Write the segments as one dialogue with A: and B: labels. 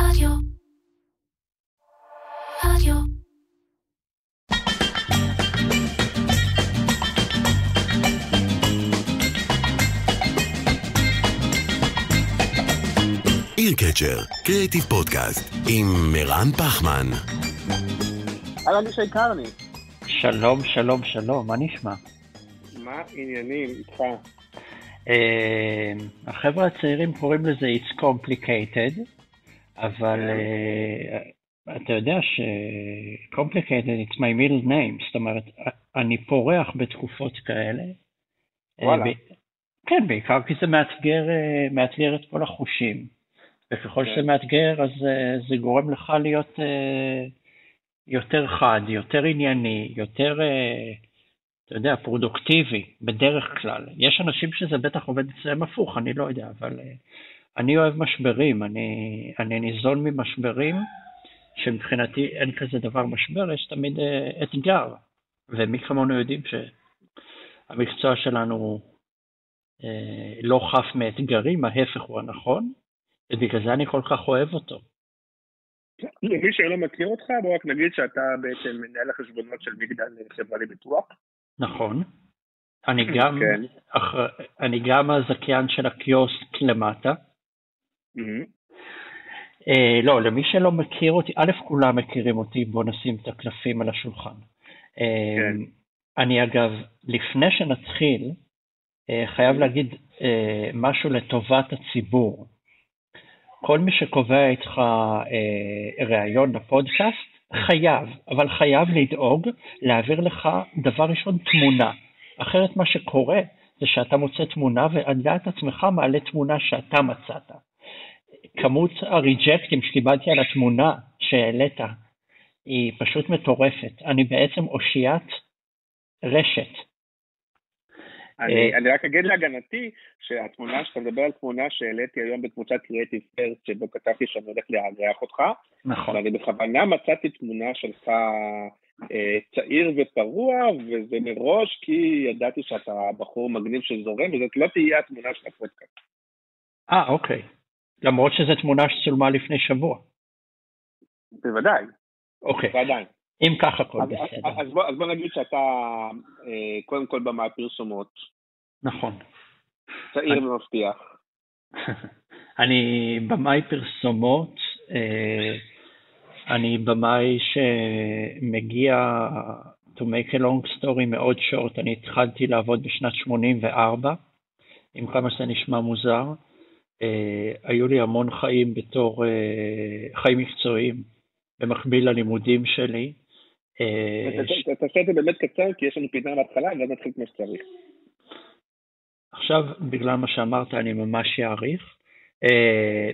A: רדיו. רדיו.
B: איר קצ'ר, קריאיטיב פודקאסט, עם מרן פחמן.
C: אהלן ישי קרני,
D: שלום, שלום, שלום, מה נשמע?
C: מה עניינים איתך?
D: אה, החבר'ה הצעירים קוראים לזה It's complicated, אבל אה, אתה יודע ש- complicated it's my middle name, זאת אומרת, אני פורח בתקופות כאלה. אה,
C: וואלה.
D: כן, בעיקר כי זה מאתגר, אה, מאתגר את כל החושים. וככל
C: כן.
D: שזה מאתגר, אז זה גורם לך להיות יותר חד, יותר ענייני, יותר, אתה יודע, פרודוקטיבי, בדרך כלל. יש אנשים שזה בטח עובד אצלם הפוך, אני לא יודע, אבל אני אוהב משברים, אני, אני ניזון ממשברים, שמבחינתי אין כזה דבר משבר, יש תמיד אה, אתגר. ומי כמונו יודעים שהמקצוע שלנו אה, לא חף מאתגרים, ההפך הוא הנכון, ובגלל זה אני כל כך אוהב אותו.
C: למי שלא מכיר אותך, בוא רק נגיד שאתה בעצם מנהל החשבונות של מגדל חברה לביטוח.
D: נכון. אני גם,
C: כן.
D: אחר, אני גם הזכיין של הקיוסק למטה. אה, לא, למי שלא מכיר אותי, א', כולם מכירים אותי, בואו נשים את הקלפים על השולחן. אה,
C: כן.
D: אני אגב, לפני שנתחיל, אה, חייב להגיד אה, משהו לטובת הציבור. כל מי שקובע איתך אה, ראיון לפודקאסט, חייב, אבל חייב לדאוג להעביר לך דבר ראשון תמונה. אחרת מה שקורה זה שאתה מוצא תמונה ועל דעת עצמך מעלה תמונה שאתה מצאת. כמות הריג'קטים שקיבלתי על התמונה שהעלית היא פשוט מטורפת. אני בעצם אושיית רשת.
C: אני
D: אה,
C: אני רק אגיד להגנתי, שהתמונה, שאתה מדבר על תמונה שהעליתי היום בקבוצת קריאיטיב פרסט, שבו כתבתי שאני הולך לארח אותך,
D: נכון.
C: ואני בכוונה מצאתי תמונה שלך אה, צעיר ופרוע, וזה מראש כי ידעתי שאתה בחור מגניב שזורם, וזאת לא תהיה התמונה של הפודקאסט.
D: אה, אוקיי. למרות שזו תמונה שצולמה לפני שבוע.
C: בוודאי,
D: אוקיי.
C: ועדיין.
D: אם ככה הכל
C: אז-
D: בסדר.
C: אז בוא, אז בוא נגיד שאתה אה, קודם כל במאי פרסומות,
D: נכון.
C: צעיר
D: אני-
C: ומבטיח.
D: אני במאי פרסומות, אה, אני במאי שמגיע, to make a long story מאוד short, אני התחלתי לעבוד בשנת 84, עם כמה שזה נשמע מוזר. אה, היו לי המון חיים בתור אה, חיים מקצועיים, במקביל ללימודים שלי. אה,
C: תעשה את זה באמת קצר, כי יש לנו פינה בהתחלה, ואז נתחיל כמו שצריך.
D: עכשיו, בגלל מה שאמרת, אני ממש אעריך.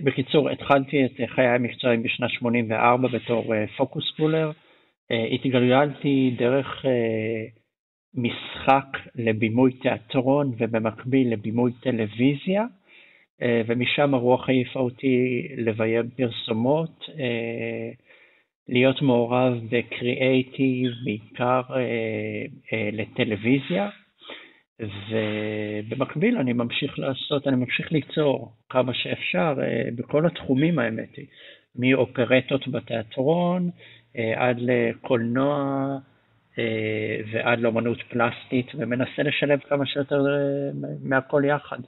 D: בקיצור, התחלתי את חיי המקצועיים בשנת 84 בתור פוקוס פולר. התגלגלתי דרך משחק לבימוי תיאטרון ובמקביל לבימוי טלוויזיה, ומשם הרוח העיפה אותי לביים פרסומות, uh, להיות מעורב בקריאייטיב, בעיקר uh, לטלוויזיה. ובמקביל אני ממשיך לעשות, אני ממשיך ליצור כמה שאפשר אה, בכל התחומים האמת היא, מאופרטות בתיאטרון אה, עד לקולנוע אה, ועד לאמנות פלסטית ומנסה לשלב כמה שיותר אה, מהכל יחד.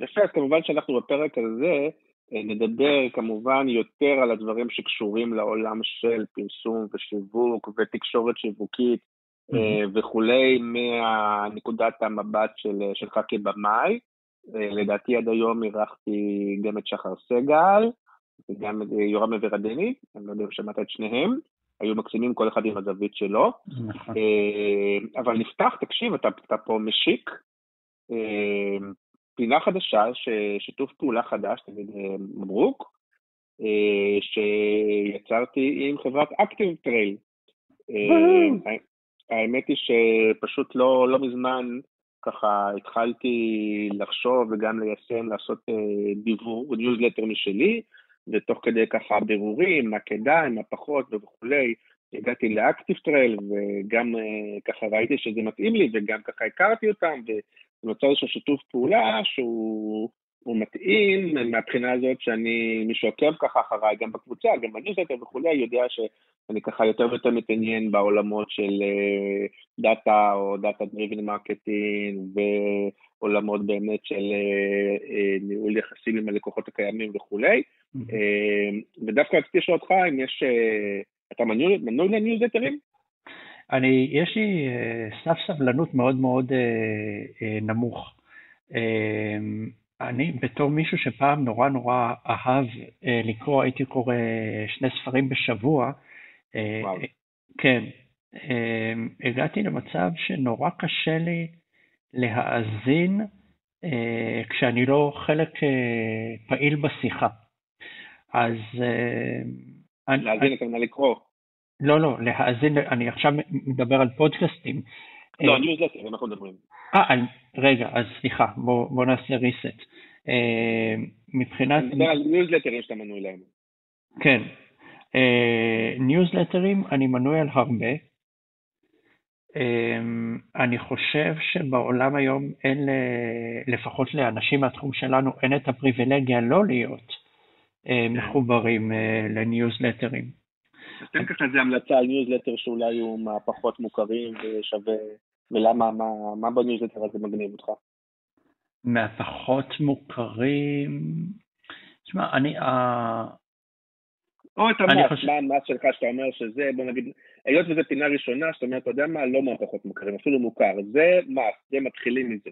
C: יפה, אז כמובן שאנחנו בפרק הזה אה, נדבר כמובן יותר על הדברים שקשורים לעולם של פרסום ושיווק ותקשורת שיווקית אה, וכולי, מהנקודת המבט של, שלך כבמאי. אה, לדעתי עד היום אירחתי גם את שחר סגל וגם את אה, יורם עבר הדני, אני לא יודע אם שמעת את שניהם, היו מקסימים כל אחד עם הזווית שלו.
D: נכון.
C: אה, אבל נפתח, תקשיב, אתה, אתה פה משיק. פינה חדשה, שיתוף פעולה חדש, תגיד אה, מברוק, אה, שיצרתי עם חברת ActiveTrail. אה, האמת היא שפשוט לא, לא מזמן ככה התחלתי לחשוב וגם ליישם, לעשות דיוור, ניוזלטר משלי, ותוך כדי ככה בירורים, מה כדאי, מה פחות וכולי, הגעתי ל ActiveTrail וגם ככה ראיתי שזה מתאים לי וגם ככה הכרתי אותם ונוצר איזשהו שיתוף פעולה שהוא הוא מתאים מהבחינה הזאת שאני, מי שעוקב ככה אחריי, גם בקבוצה, גם בניוזלטר וכולי, יודע שאני ככה יותר ויותר מתעניין בעולמות של דאטה או data driven marketing ועולמות באמת של ניהול יחסים עם הלקוחות הקיימים וכולי. ודווקא רציתי לשאול אותך אם יש, אתה מנוי לניוזלטרים?
D: אני, יש לי סף סבלנות מאוד מאוד נמוך. אני בתור מישהו שפעם נורא נורא אהב אה, לקרוא, הייתי קורא שני ספרים בשבוע.
C: אה, וואו.
D: כן, אה, הגעתי למצב שנורא קשה לי להאזין אה, כשאני לא חלק אה, פעיל בשיחה. אז...
C: אה, להאזין הכוונה לקרוא.
D: לא, לא, להאזין, אני עכשיו מדבר על פודקאסטים.
C: לא, ניוזלטר, אנחנו מדברים.
D: אה, רגע, אז סליחה, בוא, בוא נעשה reset. אה, מבחינת...
C: אני מדבר על ניוזלטרים שאתה מנוי להם.
D: כן. אה, ניוזלטרים, אני מנוי על הרבה. אה, אני חושב שבעולם היום אין, לפחות לאנשים מהתחום שלנו, אין את הפריבילגיה לא להיות כן. מחוברים לניוזלטרים.
C: תן ככה איזה המלצה על ניוזלטר שאולי הוא מהפחות מוכרים ושווה ולמה, מה, מה בניוזלטר הזה מגניב אותך?
D: מהפחות מוכרים, תשמע, אני...
C: או את המס, חושב... מה המס שלך שאתה אומר שזה, בוא נגיד, היות וזו פינה ראשונה, שאתה אומר, אתה יודע מה, לא מהפחות מוכרים, אפילו מוכר, זה מס, זה מתחילים מזה.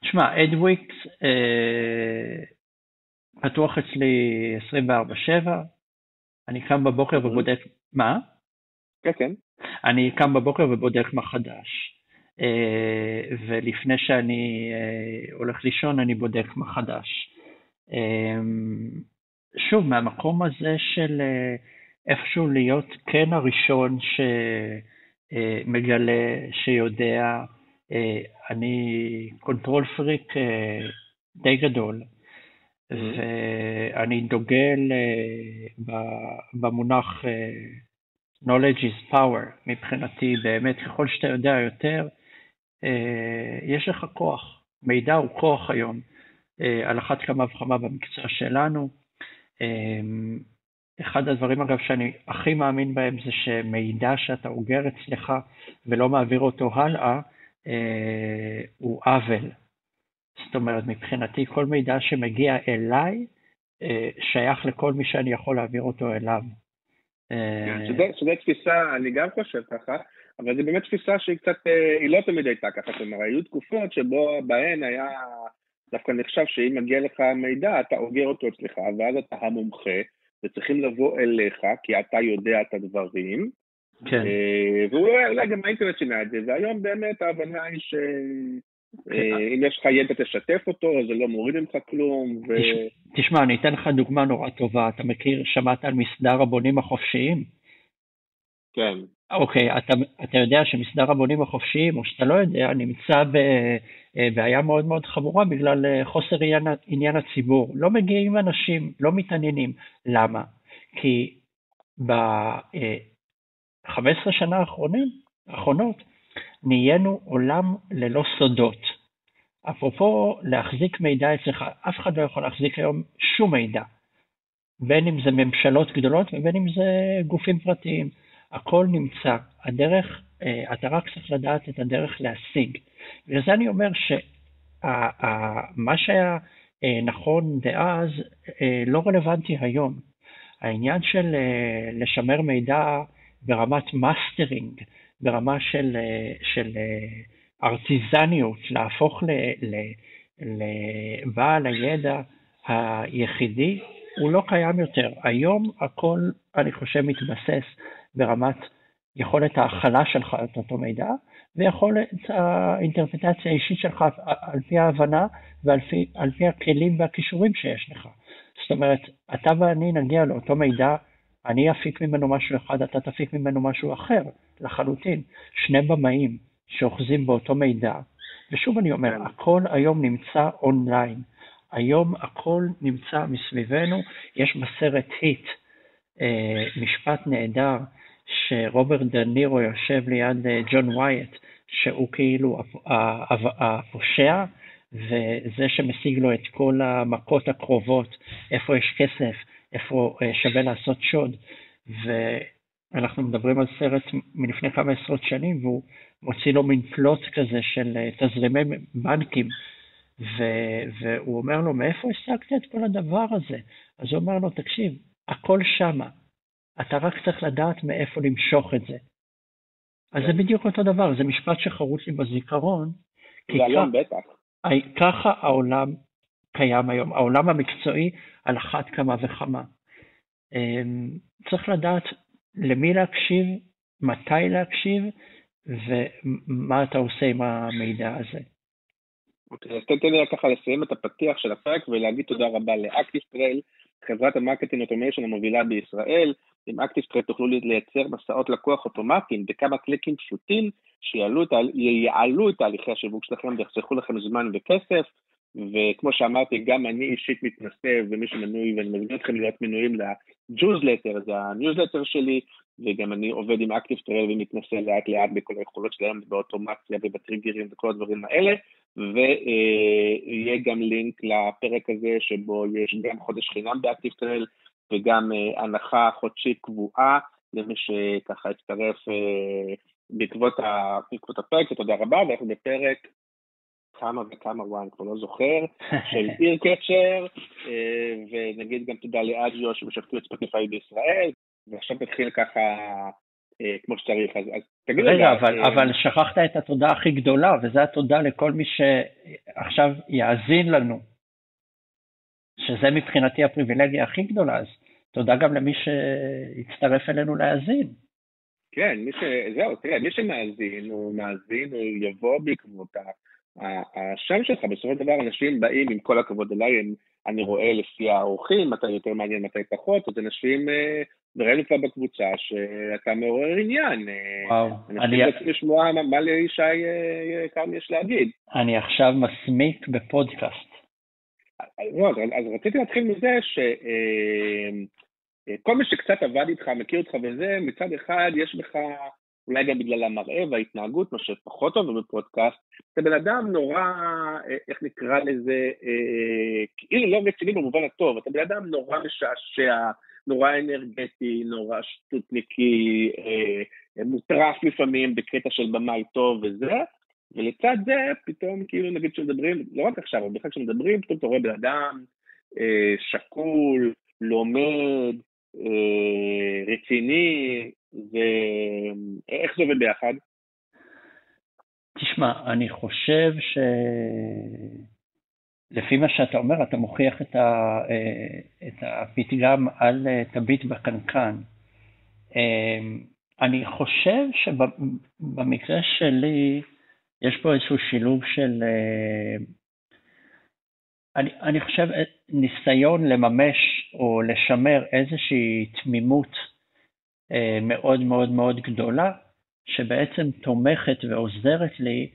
D: תשמע, אדוויקס אה, פתוח אצלי 24/7, אני קם בבוקר אוקיי. ובודק, מה?
C: כן, כן.
D: אני קם בבוקר ובודק מה חדש. אה, ולפני שאני אה, הולך לישון אני בודק מה חדש. אה, שוב, מהמקום הזה של איפשהו להיות כן הראשון שמגלה, שיודע, אני control freak די גדול, mm-hmm. ואני דוגל במונח knowledge is power, מבחינתי באמת, ככל שאתה יודע יותר, אה, יש לך כוח. מידע הוא כוח היום, אה, על אחת כמה וכמה במקצוע שלנו. אה, אחד הדברים אגב שאני הכי מאמין בהם זה שמידע שאתה אוגר אצלך ולא מעביר אותו הלאה, הוא עוול. זאת אומרת, מבחינתי כל מידע שמגיע אליי, שייך לכל מי שאני יכול להעביר אותו אליו.
C: כן, שזו תפיסה, אני גם חושב ככה, אבל זו באמת תפיסה שהיא קצת, אה, היא לא תמיד הייתה ככה, זאת אומרת, היו תקופות שבו בהן היה דווקא נחשב שאם מגיע לך מידע, אתה אוגר אותו אצלך, ואז אתה המומחה, וצריכים לבוא אליך, כי אתה יודע את הדברים.
D: כן.
C: אה, ואולי גם האינטרנט שינה את זה, והיום באמת ההבנה היא ש... כן. אה, אם יש לך ידע תשתף אותו, זה לא מוריד ממך כלום. ו...
D: תשמע, אני אתן לך דוגמה נורא טובה. אתה מכיר, שמעת על מסדר הבונים החופשיים?
C: כן.
D: אוקיי, אתה, אתה יודע שמסדר הבונים החופשיים, או שאתה לא יודע, נמצא בבעיה מאוד מאוד חמורה בגלל אה, חוסר עניין, עניין הציבור. לא מגיעים אנשים, לא מתעניינים. למה? כי ב-15 אה, שנה האחרונים, האחרונות, נהיינו עולם ללא סודות. אפרופו להחזיק מידע אצלך, אף אחד לא יכול להחזיק היום שום מידע, בין אם זה ממשלות גדולות ובין אם זה גופים פרטיים. הכל נמצא. הדרך, אה, אתה רק צריך לדעת את הדרך להשיג. ולזה אני אומר שמה שהיה אה, נכון דאז אה, לא רלוונטי היום. העניין של לשמר מידע ברמת מאסטרינג, ברמה של, של ארטיזניות, להפוך לבעל הידע היחידי, הוא לא קיים יותר. היום הכל, אני חושב, מתבסס ברמת יכולת ההכלה שלך את אותו מידע, ויכולת האינטרפטציה האישית שלך על פי ההבנה ועל פי, פי הכלים והכישורים שיש לך. זאת אומרת, אתה ואני נגיע לאותו מידע, אני אפיק ממנו משהו אחד, אתה תפיק ממנו משהו אחר, לחלוטין. שני במאים שאוחזים באותו מידע, ושוב אני אומר, כן. הכל היום נמצא אונליין. היום הכל נמצא מסביבנו, יש בסרט היט אה, משפט נהדר שרוברט דה נירו יושב ליד אה, ג'ון וויט, שהוא כאילו הפושע, וזה שמשיג לו את כל המכות הקרובות, איפה יש כסף, איפה אה, שווה לעשות שוד. ואנחנו מדברים על סרט מלפני כמה עשרות שנים, והוא מוציא לו מין פלוט כזה של אה, תזרימי בנקים, ו- והוא אומר לו, מאיפה השגת את כל הדבר הזה? אז הוא אומר לו, תקשיב, הכל שמה, אתה רק צריך לדעת מאיפה למשוך את זה. אז זה בדיוק אותו דבר, זה משפט שחרוץ לי בזיכרון.
C: והיום בטח.
D: ככה העולם קיים היום, העולם המקצועי על אחת כמה וכמה. אמ, צריך לדעת למי להקשיב, מתי להקשיב, ומה אתה עושה עם המידע הזה.
C: אוקיי, אז תן לי ככה לסיים את הפתיח של הפרק ולהגיד תודה רבה לאקטיב טרייל, חברת ה marketing automation המובילה בישראל. עם אקטיב טרייל תוכלו לייצר מסעות לקוח אוטומטיים בכמה קליקים פשוטים שיעלו את תהליכי השיווק שלכם ויחסכו לכם זמן וכסף. וכמו שאמרתי, גם אני אישית מתנסה, ומי שמנוי, ואני מזמין אתכם להיות מנויים לג'וזלטר, זה הניוזלטר שלי, וגם אני עובד עם אקטיב טרייל ומתנסה לאט לאט בכל היכולות שלהם, באוטומציה ובטריגרים וכל הדברים האלה, ויהיה גם לינק לפרק הזה שבו יש גם חודש חינם באקטיב טרייל, וגם אה, הנחה חודשית קבועה למי שככה הצטרף אה, בעקבות הפרק, ותודה רבה, ואנחנו בפרק כמה וכמה, אני כבר לא זוכר, של איר קצ'ר, אה, ונגיד גם תודה לאג'יו שמשפטו את ספוטיפיי בישראל, ועכשיו תתחיל ככה אה, כמו שצריך, אז, אז תגיד
D: רגע, אבל, אה... אבל שכחת את התודה הכי גדולה, וזה התודה לכל מי שעכשיו יאזין לנו, שזה מבחינתי הפריבילגיה הכי גדולה, אז תודה גם למי שהצטרף אלינו להאזין.
C: כן, מי ש... זהו, תראה, מי שמאזין, הוא מאזין, הוא יבוא בעקבות השם שלך, בסופו של דבר אנשים באים, עם כל הכבוד אליי, הם, אני רואה לפי האורחים, מתי יותר מעניין, מתי פחות, אז אנשים, אה, וראינו כבר בקבוצה שאתה מעורר עניין. אה, וואו. אנשים אני... רוצים לשמוע מה, מה לישי אה, כאן יש להגיד.
D: אני עכשיו מסמיק בפודקאסט.
C: לא, אז, אז רציתי להתחיל מזה שכל מי שקצת עבד איתך, מכיר אותך וזה, מצד אחד יש בך אולי גם בגלל המראה וההתנהגות, מה שפחות טוב בפודקאסט, אתה בן אדם נורא, אה, איך נקרא לזה, אה, כאילו לא רציני במובן הטוב, אתה בן אדם נורא משעשע, נורא אנרגטי, נורא שטותניקי, אה, מוטרף לפעמים בקטע של במאי טוב וזה, ולצד זה פתאום כאילו נגיד כשמדברים, לא רק עכשיו, אבל בכלל כשמדברים, פתאום אתה רואה בן אדם שקול, לומד, רציני, ואיך זה עובד ביחד?
D: תשמע, אני חושב שלפי מה שאתה אומר, אתה מוכיח את, ה... את הפתגם על תביט בקנקן. אני חושב שבמקרה שלי, יש פה איזשהו שילוב של, אני, אני חושב, ניסיון לממש או לשמר איזושהי תמימות אה, מאוד מאוד מאוד גדולה, שבעצם תומכת ועוזרת לי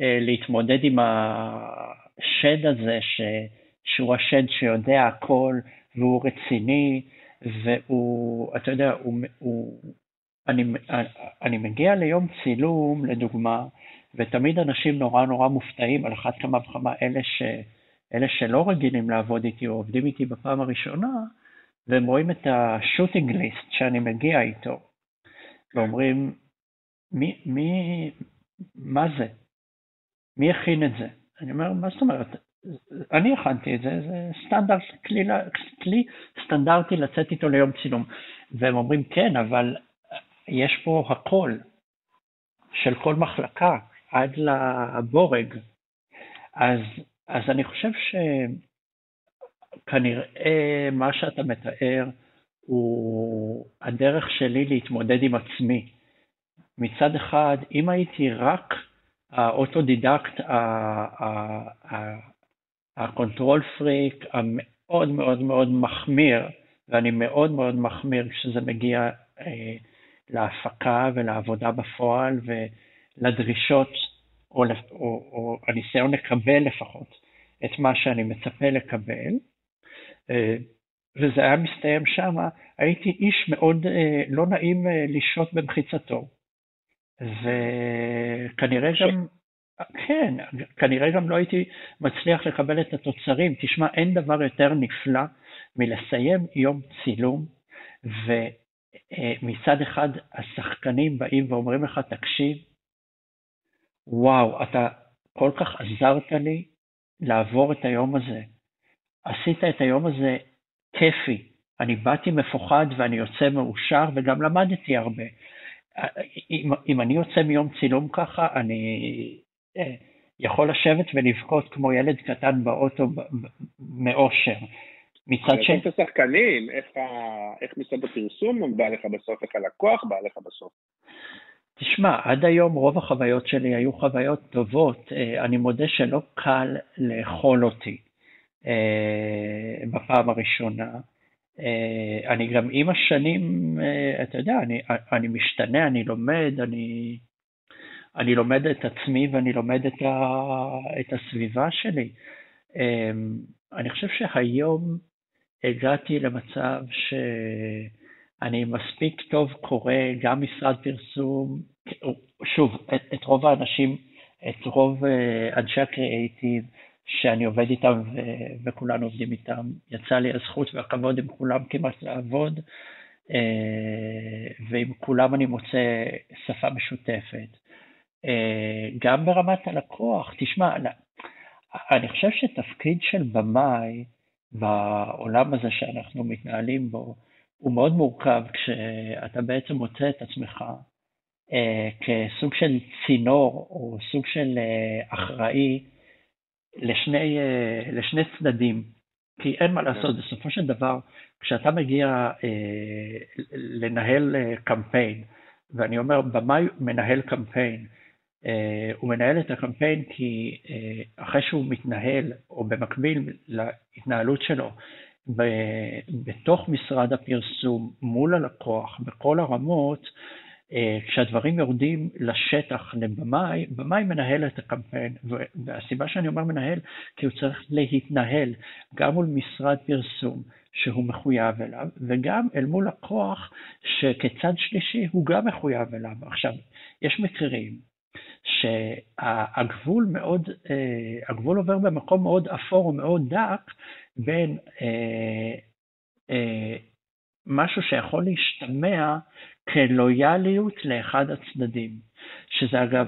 D: אה, להתמודד עם השד הזה, ש, שהוא השד שיודע הכל, והוא רציני, והוא, אתה יודע, הוא, הוא, אני, אני מגיע ליום צילום, לדוגמה, ותמיד אנשים נורא נורא מופתעים, על אחת כמה וכמה אלה, אלה שלא רגילים לעבוד איתי או עובדים איתי בפעם הראשונה, והם רואים את השוטינג ליסט שאני מגיע איתו, ואומרים, מי, מי, מה זה? מי הכין את זה? אני אומר, מה זאת אומרת? אני הכנתי את זה, זה סטנדרט, כלי, כלי סטנדרטי לצאת איתו ליום צילום. והם אומרים, כן, אבל יש פה הכל, של כל מחלקה, עד לבורג. אז, אז אני חושב ש... כנראה מה שאתה מתאר הוא הדרך שלי להתמודד עם עצמי. מצד אחד, אם הייתי רק האוטודידקט, ה control freak המאוד מאוד מאוד מחמיר, ואני מאוד מאוד מחמיר כשזה מגיע אה, להפקה ולעבודה בפועל ולדרישות, או, או, או הניסיון לקבל לפחות את מה שאני מצפה לקבל, וזה היה מסתיים שם, הייתי איש מאוד אה, לא נעים אה, לשהות במחיצתו. וכנראה ש... גם כן, כנראה גם לא הייתי מצליח לקבל את התוצרים. תשמע, אין דבר יותר נפלא מלסיים יום צילום, ומצד אחד השחקנים באים ואומרים לך, תקשיב, וואו, אתה כל כך עזרת לי לעבור את היום הזה. עשית את היום הזה כיפי. אני באתי מפוחד ואני יוצא מאושר וגם למדתי הרבה. אם, אם אני יוצא מיום צילום ככה, אני אה, יכול לשבת ולבכות כמו ילד קטן באוטו מאושר.
C: מצד שני... את השחקנים, איך, איך משרד הפרסום בא לך בסוף, איך הלקוח בא לך בסוף.
D: תשמע, עד היום רוב החוויות שלי היו חוויות טובות. אה, אני מודה שלא קל לאכול אותי בפעם הראשונה. אה, אני גם עם השנים, אתה יודע, אני, אני משתנה, אני לומד, אני, אני לומד את עצמי ואני לומד את, ה, את הסביבה שלי. אני חושב שהיום הגעתי למצב ש... אני מספיק טוב קורא גם משרד פרסום, שוב, את, את רוב האנשים, את רוב אה, אנשי הקריאייטיב שאני עובד איתם ו, וכולנו עובדים איתם, יצא לי הזכות והכבוד עם כולם כמעט לעבוד, אה, ועם כולם אני מוצא שפה משותפת. אה, גם ברמת הלקוח, תשמע, אני חושב שתפקיד של במאי בעולם הזה שאנחנו מתנהלים בו, הוא מאוד מורכב כשאתה בעצם מוצא את עצמך אה, כסוג של צינור או סוג של אחראי לשני, אה, לשני צדדים. כי אין מה לעשות, בסופו של דבר, כשאתה מגיע אה, לנהל אה, קמפיין, ואני אומר, במאי מנהל קמפיין, אה, הוא מנהל את הקמפיין כי אה, אחרי שהוא מתנהל, או במקביל להתנהלות שלו, בתוך משרד הפרסום מול הלקוח בכל הרמות, אה, כשהדברים יורדים לשטח לבמאי, במאי מנהל את הקמפיין, והסיבה שאני אומר מנהל, כי הוא צריך להתנהל גם מול משרד פרסום שהוא מחויב אליו, וגם אל מול לקוח שכצד שלישי הוא גם מחויב אליו. עכשיו, יש מקרים שהגבול מאוד, אה, הגבול עובר במקום מאוד אפור ומאוד דק בין אה, אה, משהו שיכול להשתמע כלויאליות לאחד הצדדים, שזה אגב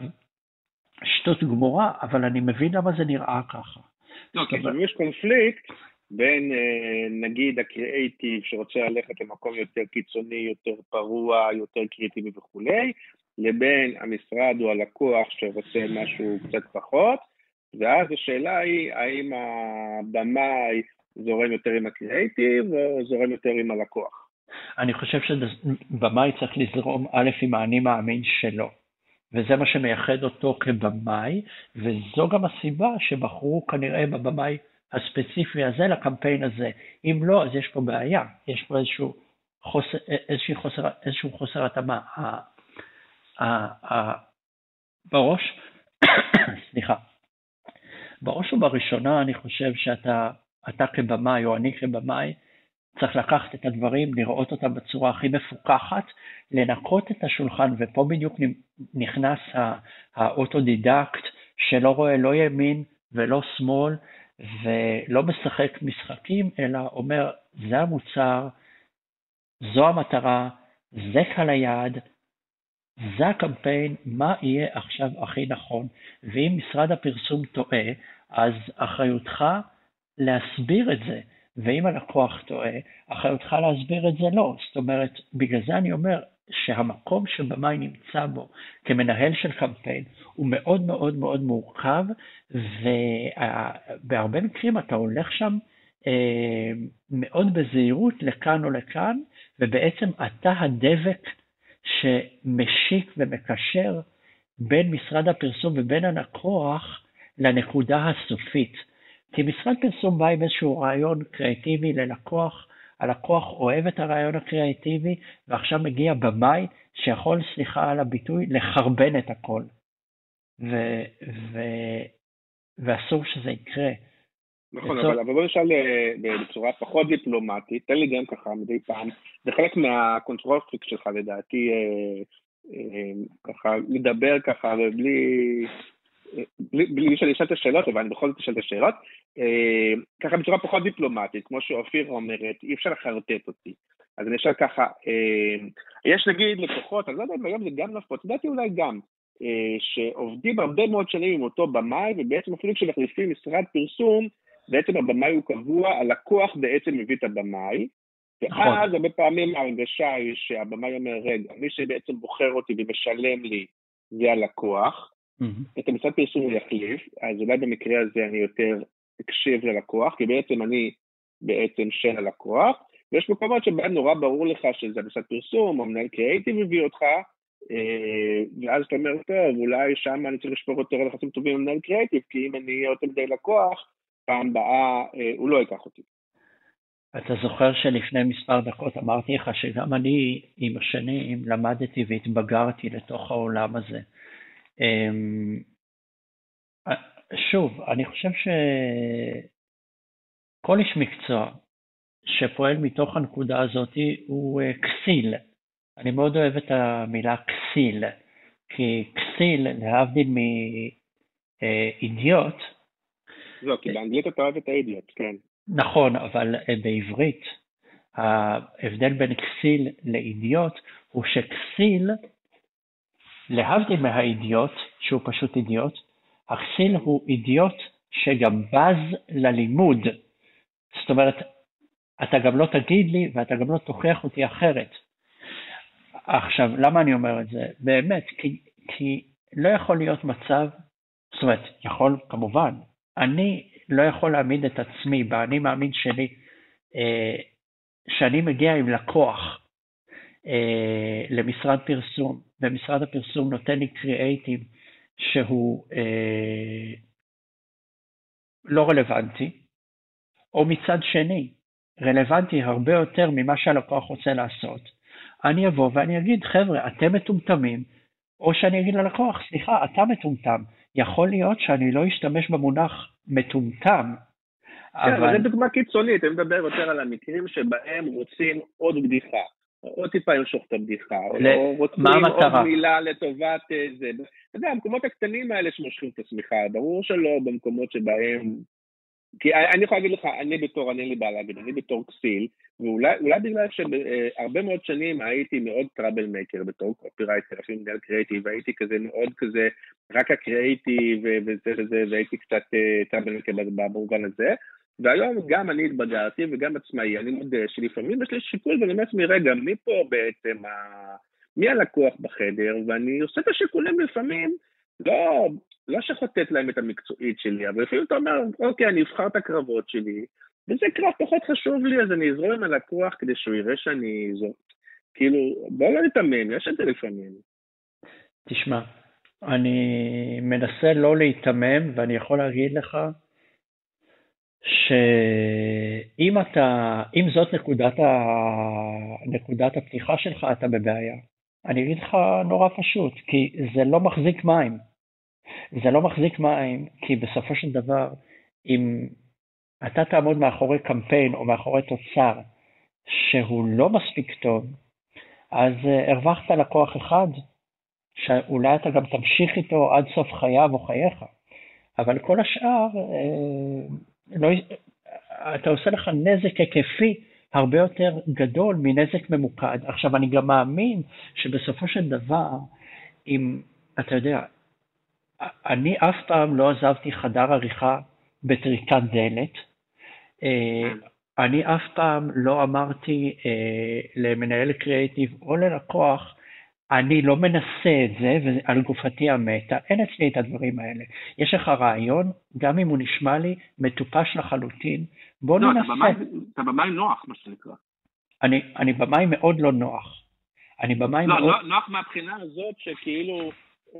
D: שטות גמורה, אבל אני מבין למה זה נראה ככה.
C: לא, כי לפעמים יש קונפליקט בין נגיד הקריאייטיב שרוצה ללכת למקום יותר קיצוני, יותר פרוע, יותר קריטיבי וכולי, לבין המשרד או הלקוח שרוצה משהו קצת פחות, ואז השאלה היא האם הבמאי זורם יותר עם הקריאייטיב או זורם יותר עם הלקוח.
D: אני חושב שבמאי צריך לזרום א' עם האני מאמין שלו, וזה מה שמייחד אותו כבמאי, וזו גם הסיבה שבחרו כנראה בבמאי הספציפי הזה לקמפיין הזה. אם לא, אז יש פה בעיה, יש פה איזשהו חוסר, חוסר, איזשהו חוסר התאמה. בראש, סליחה, בראש ובראשונה אני חושב שאתה אתה כבמאי או אני כבמאי צריך לקחת את הדברים, לראות אותם בצורה הכי מפוקחת, לנקות את השולחן, ופה בדיוק נכנס האוטודידקט שלא רואה לא ימין ולא שמאל, ולא משחק משחקים, אלא אומר, זה המוצר, זו המטרה, זה קהל היעד, זה הקמפיין, מה יהיה עכשיו הכי נכון, ואם משרד הפרסום טועה, אז אחריותך להסביר את זה, ואם הלקוח טועה, אחריותך להסביר את זה לא. זאת אומרת, בגלל זה אני אומר שהמקום שבמאי נמצא בו כמנהל של קמפיין הוא מאוד מאוד מאוד מורכב, ובהרבה מקרים אתה הולך שם אה, מאוד בזהירות לכאן או לכאן, ובעצם אתה הדבק שמשיק ומקשר בין משרד הפרסום ובין הלקוח לנקודה הסופית. כי משרד פרסום בא עם איזשהו רעיון קריאטיבי ללקוח, הלקוח אוהב את הרעיון הקריאטיבי, ועכשיו מגיע במאי שיכול, סליחה על הביטוי, לחרבן את הכל. ו- ו- ואסור שזה יקרה.
C: נכון, אבל, אבל בוא נשאל אה, בצורה פחות דיפלומטית, תן לי גם ככה מדי פעם, זה חלק מה control freak שלך לדעתי, אה, אה, ככה לדבר ככה ובלי בלי שאני אשאל את השאלות, אבל אני בכל זאת אשאל את השאלות, אה, ככה בצורה פחות דיפלומטית, כמו שאופיר אומרת, אי אפשר לחרטט אותי. אז אני אשאל ככה, אה, יש נגיד לקוחות, אני לא יודע אם היום זה גם נפוץ, לדעתי אולי גם, שעובדים הרבה מאוד שנים עם אותו במאי, ובעצם אפילו כשמחליפים משרד פרסום, בעצם הבמאי הוא קבוע, הלקוח בעצם מביא את הבמאי, נכון. ואז הרבה פעמים ההרגשה היא שהבמאי אומר, רגע, מי שבעצם בוחר אותי ומשלם לי זה הלקוח, mm-hmm. את המשרד פרסום הוא יחליף, אז אולי במקרה הזה אני יותר אקשיב ללקוח, כי בעצם אני בעצם של הלקוח, ויש מקומות שבהם נורא ברור לך שזה המשרד פרסום, או מנהל קריאייטיב מביא אותך, אה, ואז אתה אומר, טוב, אולי שם אני צריך לשפור יותר על יחסים טובים עם מנהל קריאייטיב, כי אם אני אהיה יותר מדי לקוח, פעם באה אה, הוא לא ייקח אותי.
D: אתה זוכר שלפני מספר דקות אמרתי לך שגם אני עם השנים למדתי והתבגרתי לתוך העולם הזה. אמ, שוב, אני חושב שכל איש מקצוע שפועל מתוך הנקודה הזאת הוא אה, כסיל. אני מאוד אוהב את המילה כסיל, כי כסיל, להבדיל מאידיוט,
C: לא, כי באנגלית אתה אוהב את האידיוט, כן.
D: נכון, אבל אה, בעברית ההבדל בין כסיל לאידיוט הוא שכסיל, להבדיל מהאידיוט, שהוא פשוט אידיוט, הכסיל הוא אידיוט שגם בז ללימוד. זאת אומרת, אתה גם לא תגיד לי ואתה גם לא תוכיח אותי אחרת. עכשיו, למה אני אומר את זה? באמת, כי, כי לא יכול להיות מצב, זאת אומרת, יכול כמובן, אני לא יכול להעמיד את עצמי באני מאמין שלי, אה, שאני מגיע עם לקוח אה, למשרד פרסום, ומשרד הפרסום נותן לי קריאייטיב שהוא אה, לא רלוונטי, או מצד שני, רלוונטי הרבה יותר ממה שהלקוח רוצה לעשות, אני אבוא ואני אגיד, חבר'ה, אתם מטומטמים, או שאני אגיד ללקוח, סליחה, אתה מטומטם, יכול להיות שאני לא אשתמש במונח מטומטם,
C: כן, אבל זו דוגמה קיצונית, אני מדבר יותר על המקרים שבהם רוצים עוד בדיחה, עוד טיפה למשוך את הבדיחה, או רוצים עוד מילה לטובת אה, זה. אתה יודע, המקומות הקטנים האלה שמושכים את השמיכה, ברור שלא במקומות שבהם כי אני יכול להגיד לך, אני בתור, אני אין לי בעיה להגיד, אני בתור כסיל, ואולי בגלל שהרבה מאוד שנים הייתי מאוד trouble maker בתור קופירייטר, אפילו מנהל קריאיטיב, והייתי כזה מאוד כזה, רק הקריאיטיב וזה וזה, והייתי קצת trouble maker במובן הזה. והיום גם אני התבגרתי וגם עצמאי, אני מודה שלפעמים יש לי שיקול ואני אומר לעצמי, רגע, מי פה בעצם, ה... מי הלקוח בחדר, ואני עושה את השיקולים לפעמים, לא, לא שחוטאת ל את המקצועית שלי, אבל לפעמים אתה אומר, אוקיי, אני אבחר את הקרבות שלי, וזה קרב פחות חשוב לי, אז אני אזרום עם הלקוח כדי שהוא יראה שאני... זו... כאילו, בוא לא ניתמם, יש את זה לפעמים.
D: תשמע, אני מנסה לא להיתמם, ואני יכול להגיד לך שאם אתה, אם זאת נקודת, ה... נקודת הפתיחה שלך, אתה בבעיה. אני אגיד לך נורא פשוט, כי זה לא מחזיק מים. זה לא מחזיק מים, כי בסופו של דבר, אם אתה תעמוד מאחורי קמפיין או מאחורי תוצר שהוא לא מספיק טוב, אז uh, הרווחת לקוח אחד, שאולי אתה גם תמשיך איתו עד סוף חייו או חייך, אבל כל השאר, uh, לא, אתה עושה לך נזק היקפי הרבה יותר גדול מנזק ממוקד. עכשיו, אני גם מאמין שבסופו של דבר, אם, אתה יודע, אני אף פעם לא עזבתי חדר עריכה בטריקת דלת. אה, אני אף פעם לא אמרתי אה, למנהל קריאיטיב או ללקוח, אני לא מנסה את זה ועל גופתי המתה, אין אצלי את הדברים האלה. יש לך רעיון, גם אם הוא נשמע לי מטופש לחלוטין, בוא לא, ננסה.
C: אתה במאי נוח, מה שנקרא.
D: אני, אני במאי מאוד לא נוח. אני במאי
C: לא, מאוד... לא, נוח מהבחינה הזאת שכאילו...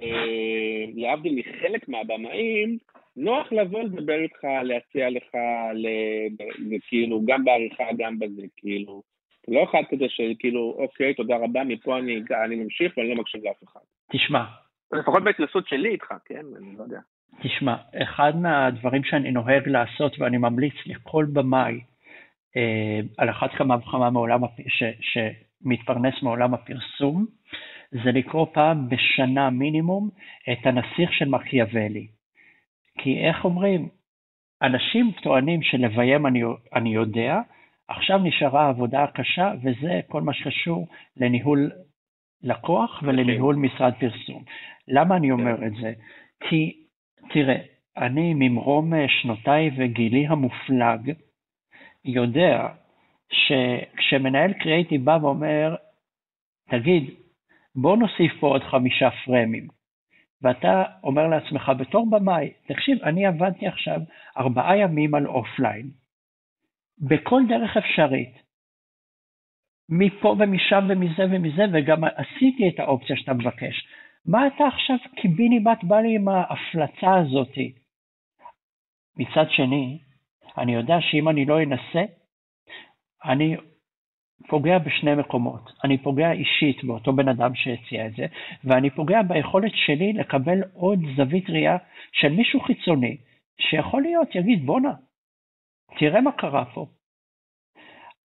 C: אה, להבדיל מחלק מהבמאים, נוח לבוא לדבר איתך, להציע לך, כאילו, גם בעריכה, גם בזה, כאילו. לא אחד כזה של כאילו, אוקיי, תודה רבה, מפה אני, אני ממשיך ואני לא מקשיב לאף אחד.
D: תשמע.
C: לפחות בהתנסות שלי איתך, כן? אני לא יודע.
D: תשמע, אחד מהדברים שאני נוהג לעשות ואני ממליץ לכל במאי, אה, על אחת כמה וכמה מעולם, ש, שמתפרנס מעולם הפרסום, זה לקרוא פעם בשנה מינימום את הנסיך של מקיאוולי. כי איך אומרים, אנשים טוענים שלביים אני, אני יודע, עכשיו נשארה העבודה הקשה, וזה כל מה שקשור לניהול לקוח ולניהול כן. משרד פרסום. למה אני אומר את זה? כי, תראה, אני ממרום שנותיי וגילי המופלג, יודע שכשמנהל קריאיטיב בא ואומר, תגיד, בוא נוסיף פה עוד חמישה פרמים, ואתה אומר לעצמך בתור במאי, תקשיב, אני עבדתי עכשיו ארבעה ימים על אופליין, בכל דרך אפשרית, מפה ומשם ומזה ומזה, וגם עשיתי את האופציה שאתה מבקש. מה אתה עכשיו קיבינימט בא לי עם ההפלצה הזאתי? מצד שני, אני יודע שאם אני לא אנסה, אני פוגע בשני מקומות. אני פוגע אישית באותו בן אדם שהציע את זה, ואני פוגע ביכולת שלי לקבל עוד זווית ראייה של מישהו חיצוני, שיכול להיות, יגיד, בואנה, תראה מה קרה פה.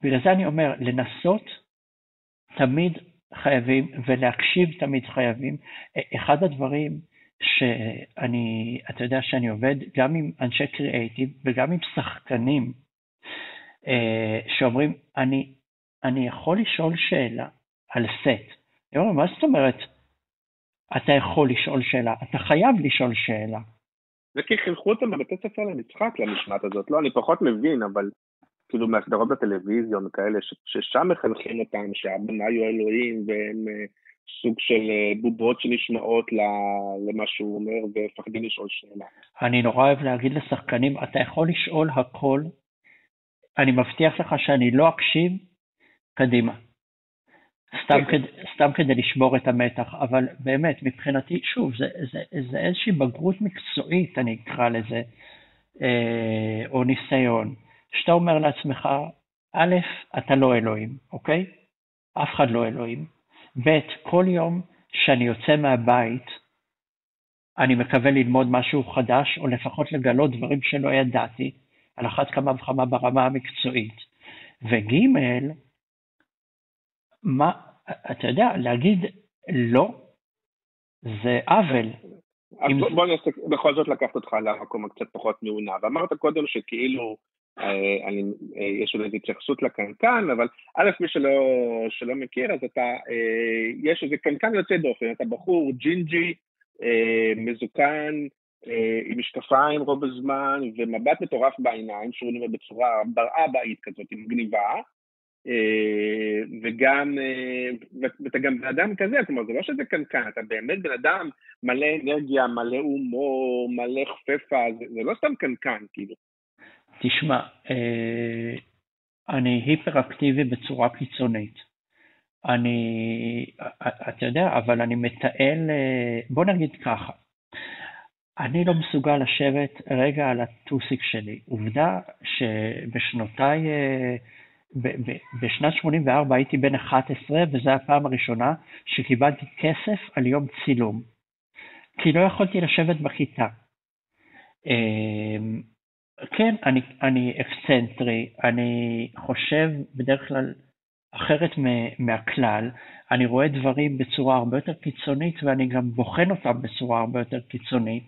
D: בגלל זה אני אומר, לנסות תמיד חייבים, ולהקשיב תמיד חייבים. אחד הדברים שאני, אתה יודע שאני עובד גם עם אנשי קריאייטיב וגם עם שחקנים אה, שאומרים, אני, אני יכול לשאול שאלה על סט. אני אומר, מה זאת אומרת, אתה יכול לשאול שאלה? אתה חייב לשאול שאלה.
C: זה כי חינכו אותם בבתי ספר למשחק למשמעת הזאת. לא, אני פחות מבין, אבל כאילו מהסדרות בטלוויזיון כאלה, ששם מחנכים אותם, שהבמאי הוא אלוהים, והם uh, סוג של uh, בובות שנשמעות למה שהוא אומר, ומפחדים לשאול שאלה.
D: אני נורא אוהב להגיד לשחקנים, אתה יכול לשאול הכל, אני מבטיח לך שאני לא אקשיב, קדימה. סתם, כן. כדי, סתם כדי לשבור את המתח, אבל באמת, מבחינתי, שוב, זה, זה, זה איזושהי בגרות מקצועית, אני אקרא לזה, אה, או ניסיון. שאתה אומר לעצמך, א', אתה לא אלוהים, אוקיי? אף אחד לא אלוהים. ב', כל יום שאני יוצא מהבית, אני מקווה ללמוד משהו חדש, או לפחות לגלות דברים שלא ידעתי, על אחת כמה וכמה ברמה המקצועית. וג', מה, אתה יודע, להגיד לא, זה עוול.
C: אז בוא, בוא נעשה, בכל זאת לקחת אותך למקום הקצת פחות מעונב. אמרת קודם שכאילו אה, אני, אה, יש עוד התייחסות לקנקן, אבל א', מי שלא, שלא מכיר, אז אתה, אה, יש איזה קנקן יוצא דופן, אתה בחור ג'ינג'י, מזוקן, עם משקפיים רוב הזמן, ומבט מטורף בעיניים, שהוא נראה בצורה בראה בעית כזאת, עם גניבה, וגם, ואתה גם בן אדם כזה, כלומר זה לא שזה קנקן, אתה באמת בן אדם מלא אנרגיה, מלא הומור, מלא חפפה, זה, זה לא סתם קנקן, כאילו.
D: תשמע, אה, אני היפראקטיבי בצורה קיצונית. אני, אתה יודע, אבל אני מתעל, אה, בוא נגיד ככה, אני לא מסוגל לשבת רגע על הטוסיק שלי. עובדה שבשנותיי, אה, בשנת 84 הייתי בן 11 וזו הפעם הראשונה שקיבלתי כסף על יום צילום. כי לא יכולתי לשבת בכיתה. כן, אני, אני אקסצנטרי, אני חושב בדרך כלל אחרת מהכלל, אני רואה דברים בצורה הרבה יותר קיצונית ואני גם בוחן אותם בצורה הרבה יותר קיצונית.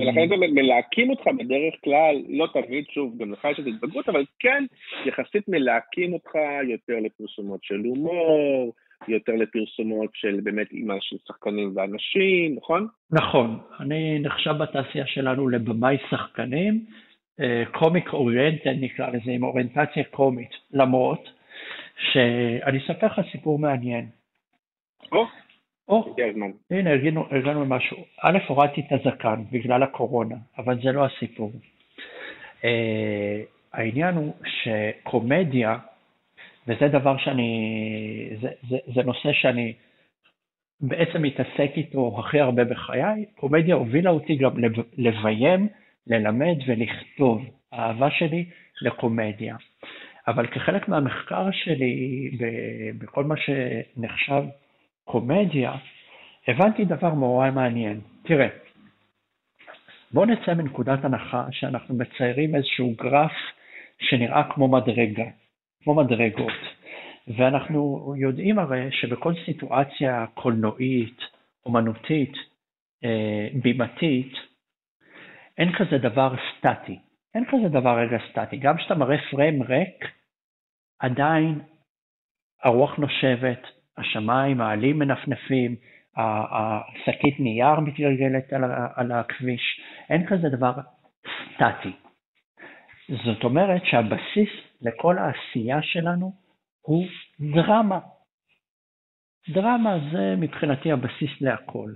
C: ולכן זה מלהקים אותך בדרך כלל, לא תמיד, שוב, גם לך יש את התבגרות, אבל כן, יחסית מלהקים אותך יותר לפרסומות של הומור, יותר לפרסומות של באמת אימא של שחקנים ואנשים, נכון?
D: נכון. אני נחשב בתעשייה שלנו לבמאי שחקנים, קומיק אה, אוריינטד נקרא לזה, עם אוריינטציה קומית, למרות שאני אספר לך סיפור מעניין.
C: או,
D: או, הנה, הגענו למשהו. א', הורדתי את הזקן בגלל הקורונה, אבל זה לא הסיפור. Uh, העניין הוא שקומדיה וזה דבר שאני, זה, זה, זה נושא שאני בעצם מתעסק איתו הכי הרבה בחיי. קומדיה הובילה אותי גם לביים, ללמד ולכתוב. האהבה שלי לקומדיה. אבל כחלק מהמחקר שלי בכל מה שנחשב קומדיה, הבנתי דבר מאוד מעניין. תראה, בואו נצא מנקודת הנחה שאנחנו מציירים איזשהו גרף שנראה כמו מדרגה. כמו מדרגות. ואנחנו יודעים הרי שבכל סיטואציה קולנועית, אומנותית, אה, בימתית, אין כזה דבר סטטי. אין כזה דבר רגע סטטי. גם כשאתה מראה פריים ריק, עדיין הרוח נושבת, השמיים, העלים מנפנפים, השקית נייר מתגלגלת על, על הכביש, אין כזה דבר סטטי. זאת אומרת שהבסיס לכל העשייה שלנו הוא דרמה. דרמה זה מבחינתי הבסיס להכל.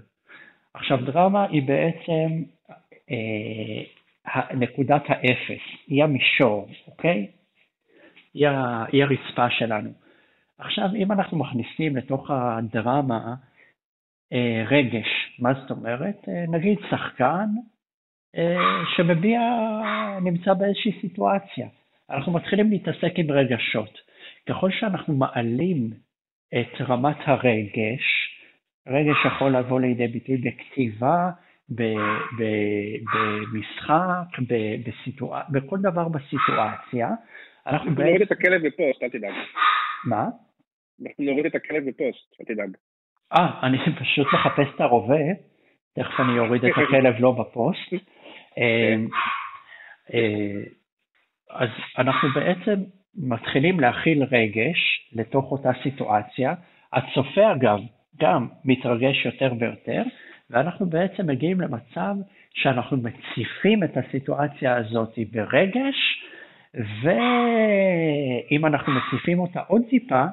D: עכשיו דרמה היא בעצם אה, נקודת האפס, היא המישור, אוקיי? היא, היא הרצפה שלנו. עכשיו אם אנחנו מכניסים לתוך הדרמה אה, רגש, מה זאת אומרת? אה, נגיד שחקן אה, שמביע, נמצא באיזושהי סיטואציה. אנחנו מתחילים להתעסק עם רגשות. ככל שאנחנו מעלים את רמת הרגש, רגש יכול לבוא לידי ביטוי בכתיבה, במשחק, בסיטואציה, בכל דבר בסיטואציה.
C: אנחנו נוריד את הכלב בפוסט, אל תדאג.
D: מה?
C: אנחנו נוריד את הכלב בפוסט, אל תדאג.
D: אה, אני פשוט מחפש את הרובה, תכף אני אוריד את הכלב לא בפוסט. אה, אה, אז אנחנו בעצם מתחילים להכיל רגש לתוך אותה סיטואציה. הצופה אגב גם מתרגש יותר ויותר, ואנחנו בעצם מגיעים למצב שאנחנו מציפים את הסיטואציה הזאת ברגש, ואם אנחנו מציפים אותה עוד טיפה,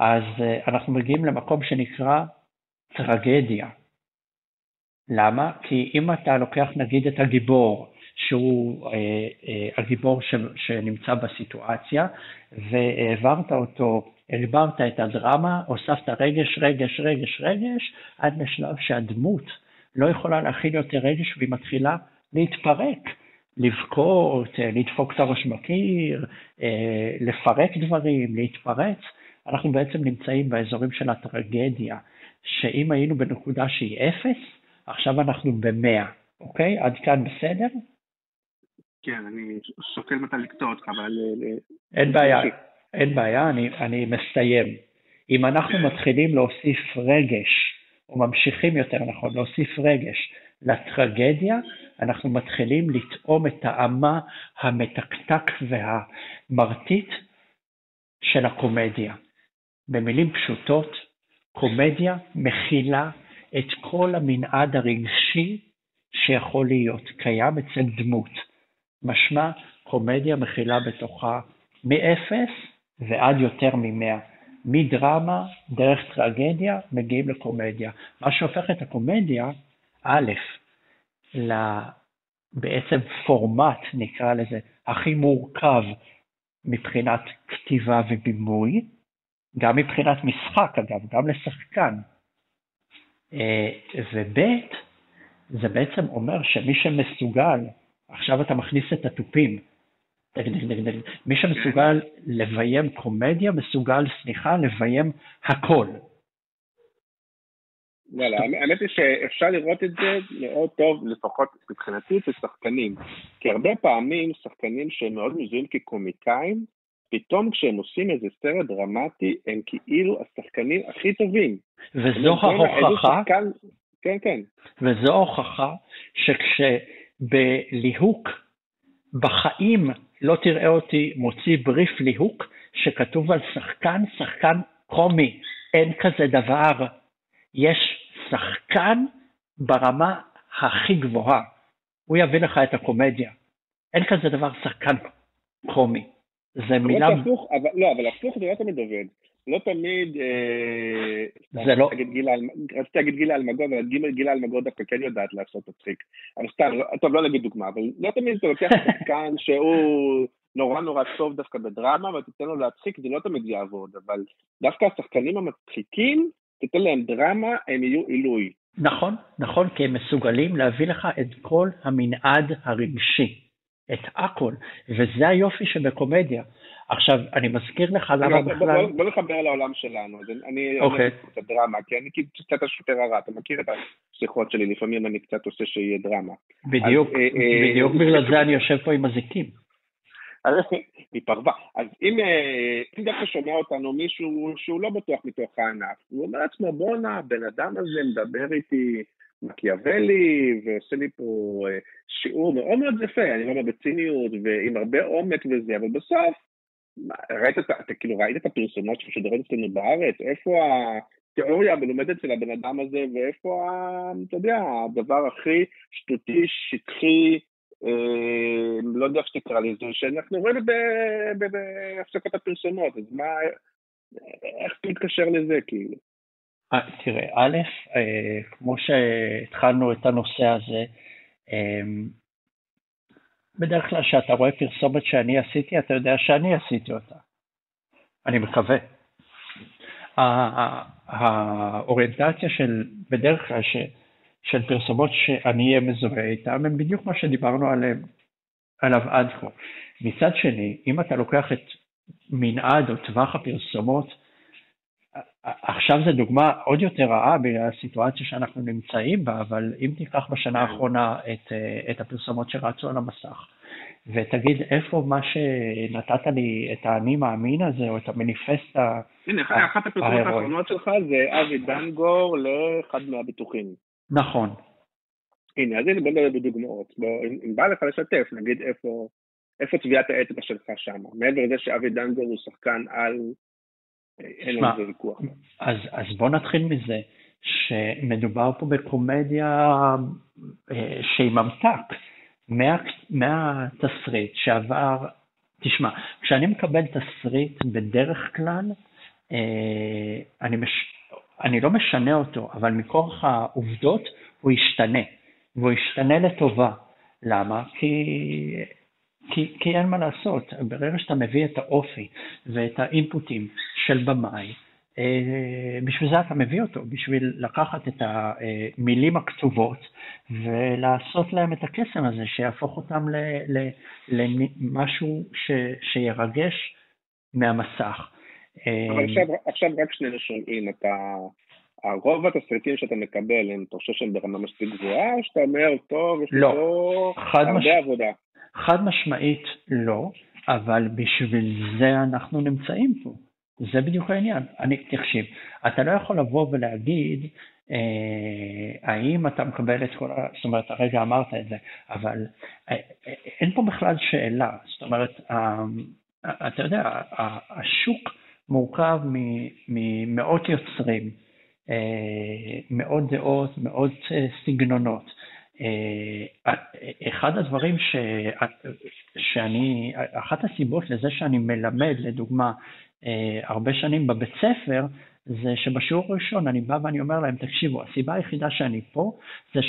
D: אז אה, אנחנו מגיעים למקום שנקרא טרגדיה. למה? כי אם אתה לוקח נגיד את הגיבור, שהוא אה, אה, הגיבור ש, שנמצא בסיטואציה, והעברת אותו, הגברת את הדרמה, הוספת רגש, רגש, רגש, רגש, עד לשלב שהדמות לא יכולה להכיל יותר רגש והיא מתחילה להתפרק. לבכות, אה, לדפוק את הראש בקיר, אה, לפרק דברים, להתפרץ, אנחנו בעצם נמצאים באזורים של הטרגדיה, שאם היינו בנקודה שהיא אפס, עכשיו אנחנו במאה, אוקיי? עד כאן בסדר?
C: כן, אני שוקל מתי לקטוע אותך, אבל... אה,
D: אין בעיה, אין בעיה, אני, אני מסיים. אם אנחנו מתחילים להוסיף רגש, או ממשיכים יותר נכון, להוסיף רגש לטרגדיה, אנחנו מתחילים לטעום את טעמה המתקתק והמרטיט של הקומדיה. במילים פשוטות, קומדיה מכילה את כל המנעד הרגשי שיכול להיות קיים אצל דמות. משמע, קומדיה מכילה בתוכה מאפס ועד יותר ממאה. מדרמה, דרך טרגדיה, מגיעים לקומדיה. מה שהופך את הקומדיה, א', בעצם פורמט, נקרא לזה, הכי מורכב מבחינת כתיבה ובימוי, גם מבחינת משחק אגב, גם לשחקן. אה, וב' זה בעצם אומר שמי שמסוגל, עכשיו אתה מכניס את התופים, מי שמסוגל לביים קומדיה, מסוגל, סליחה, לביים הכל.
C: וואלה, האמת היא שאפשר לראות את זה מאוד טוב, לפחות מבחינתי, אצל שחקנים. כי הרבה פעמים שחקנים שהם מאוד מזוהים כקומיקאים, פתאום כשהם עושים איזה סרט דרמטי, הם כאילו השחקנים הכי טובים.
D: וזו ההוכחה,
C: כן, כן.
D: וזו ההוכחה שכשבליהוק, בחיים לא תראה אותי מוציא בריף ליהוק שכתוב על שחקן, שחקן קומי. אין כזה דבר. יש שחקן ברמה הכי גבוהה. הוא יביא לך את הקומדיה. אין כזה דבר שחקן קומי. זה מילה...
C: הפוך, אבל, לא, אבל הפוך זה לא תמיד עובד. לא תמיד...
D: אה, זה לא...
C: רציתי להגיד גילה אלמגור, אבל גילה אלמגור דווקא כן יודעת לעשות מצחיק. אבל סתם, לא, טוב, לא נגיד דוגמה, אבל לא תמיד אתה לוקח שחקן שהוא נורא נורא טוב דווקא בדרמה, ותיתן לו להצחיק, זה לא תמיד יעבוד, אבל דווקא השחקנים המצחיקים, תיתן להם דרמה, הם יהיו עילוי.
D: נכון, נכון, כי הם מסוגלים להביא לך את כל המנעד הרגשי. את הכל, וזה היופי שבקומדיה. עכשיו, אני מזכיר לך למה בכלל...
C: בוא נחבר לעולם שלנו, אני
D: אוקיי.
C: את הדרמה, כי אני קצת השוטר הרע, אתה מכיר את השיחות שלי, לפעמים אני קצת עושה שיהיה דרמה.
D: בדיוק, אה, אה, בדיוק בגלל זה אני יושב פה עם הזיקים.
C: היא פרווה. אז אם דווקא שומע אותנו מישהו שהוא לא בטוח מתוך הענף, הוא אומר לעצמו, בואנה, הבן אדם הזה מדבר איתי מקיאוולי, ועושה לי פה אה, שיעור מאוד מאוד יפה, אני אומר בציניות, ועם הרבה עומק וזה, אבל בסוף, ראית, אתה כאילו ראית את הפרסומות שמשודרות אצלנו בארץ, איפה התיאוריה המלומדת של הבן אדם הזה, ואיפה, אתה יודע, הדבר הכי שטותי, שטחי, אה, לא יודע איך שתקרא לזה, שאנחנו רואים בהפסקות הפרסומות, אז מה, איך אתה מתקשר לזה, כאילו?
D: אה, תראה, א', אה, כמו שהתחלנו את הנושא הזה, בדרך כלל כשאתה רואה פרסומת שאני עשיתי, אתה יודע שאני עשיתי אותה. אני מקווה. האוריינטציה של, בדרך כלל, של פרסומות שאני אהיה מזוהה איתן, הם בדיוק מה שדיברנו עליו עד כה. מצד שני, אם אתה לוקח את מנעד או טווח הפרסומות, עכשיו זו דוגמה עוד יותר רעה בגלל הסיטואציה שאנחנו נמצאים בה, אבל אם תיקח בשנה כן. האחרונה את, את הפרסומות שרצו על המסך, ותגיד איפה מה שנתת לי את האני מאמין הזה, או את המניפסט ההירואי.
C: הנה, אחת הפרסומות האחרונות שלך זה אבי דנגור לאחד מהביטוחים.
D: נכון.
C: הנה, אז הנה בוא נדבר בדוגמאות. בוא, אם בא לך לשתף, נגיד איפה, איפה טביעת האצבע שלך שם. מעבר לזה שאבי דנגור הוא שחקן על, ויכוח.
D: אז, אז בוא נתחיל מזה שמדובר פה בקומדיה אה, שהיא ממתק. מה, מהתסריט שעבר, תשמע, כשאני מקבל תסריט בדרך כלל, אה, אני, מש, אני לא משנה אותו, אבל מכורח העובדות הוא ישתנה, והוא ישתנה לטובה. למה? כי, כי, כי אין מה לעשות, ברגע שאתה מביא את האופי ואת האינפוטים של במאי, אה, בשביל זה אתה מביא אותו, בשביל לקחת את המילים הכתובות ולעשות להם את הקסם הזה, שיהפוך אותם למשהו ש, שירגש מהמסך.
C: אבל עכשיו, עכשיו רק שנינו שומעים, אתה, רוב התסריטים שאתה מקבל, הם, אתה חושב שהם ברמה מספיק גבוהה, או שאתה אומר, טוב, יש
D: לא,
C: פה הרבה מש... עבודה?
D: חד משמעית לא, אבל בשביל זה אנחנו נמצאים פה. זה בדיוק העניין. אני, תקשיב, אתה לא יכול לבוא ולהגיד, אה, האם אתה מקבל את כל ה... זאת אומרת, הרגע אמרת את זה, אבל אה, אה, אין פה בכלל שאלה. זאת אומרת, אה, אתה יודע, השוק מורכב ממאות יוצרים, אה, מאות דעות, מאות אה, סגנונות. אה, אחד הדברים ש... שאני, אחת הסיבות לזה שאני מלמד, לדוגמה, אה, הרבה שנים בבית ספר, זה שבשיעור הראשון אני בא ואני אומר להם, תקשיבו, הסיבה היחידה שאני פה, זה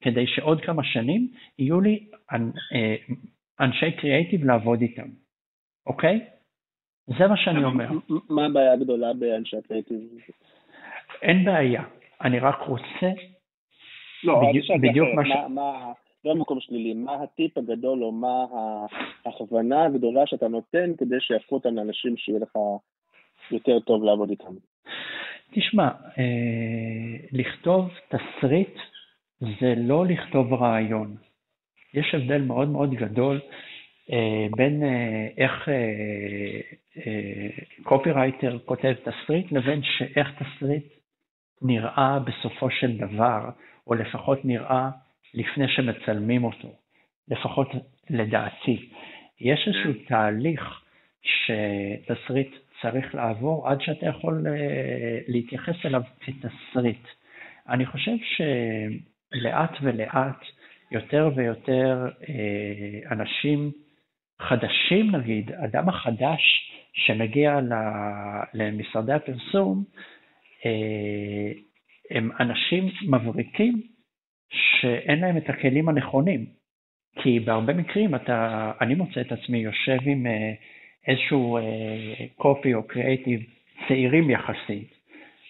D: כדי שעוד כמה שנים יהיו לי אה, אנשי קריאייטיב לעבוד איתם, אוקיי? זה מה שאני אומר.
C: מה הבעיה הגדולה באנשי הקריאייטיב?
D: אין בעיה, אני רק רוצה...
C: לא, בדיוק מה ש... מה... לא מקום שלילי, מה הטיפ הגדול או מה ההכוונה הגדולה שאתה נותן כדי שיהפכו אותם לאנשים שיהיה לך יותר טוב לעבוד איתם?
D: תשמע, אה, לכתוב תסריט זה לא לכתוב רעיון. יש הבדל מאוד מאוד גדול אה, בין אה, איך קופירייטר כותב תסריט לבין איך תסריט נראה בסופו של דבר, או לפחות נראה לפני שמצלמים אותו, לפחות לדעתי. יש איזשהו כן. תהליך שתסריט צריך לעבור עד שאתה יכול אה, להתייחס אליו כתסריט. אני חושב שלאט ולאט יותר ויותר אה, אנשים חדשים נגיד, אדם החדש שמגיע למשרדי הפרסום, אה, הם אנשים מבריקים שאין להם את הכלים הנכונים. כי בהרבה מקרים אתה, אני מוצא את עצמי יושב עם אה, איזשהו קופי אה, או קריאייטיב צעירים יחסית,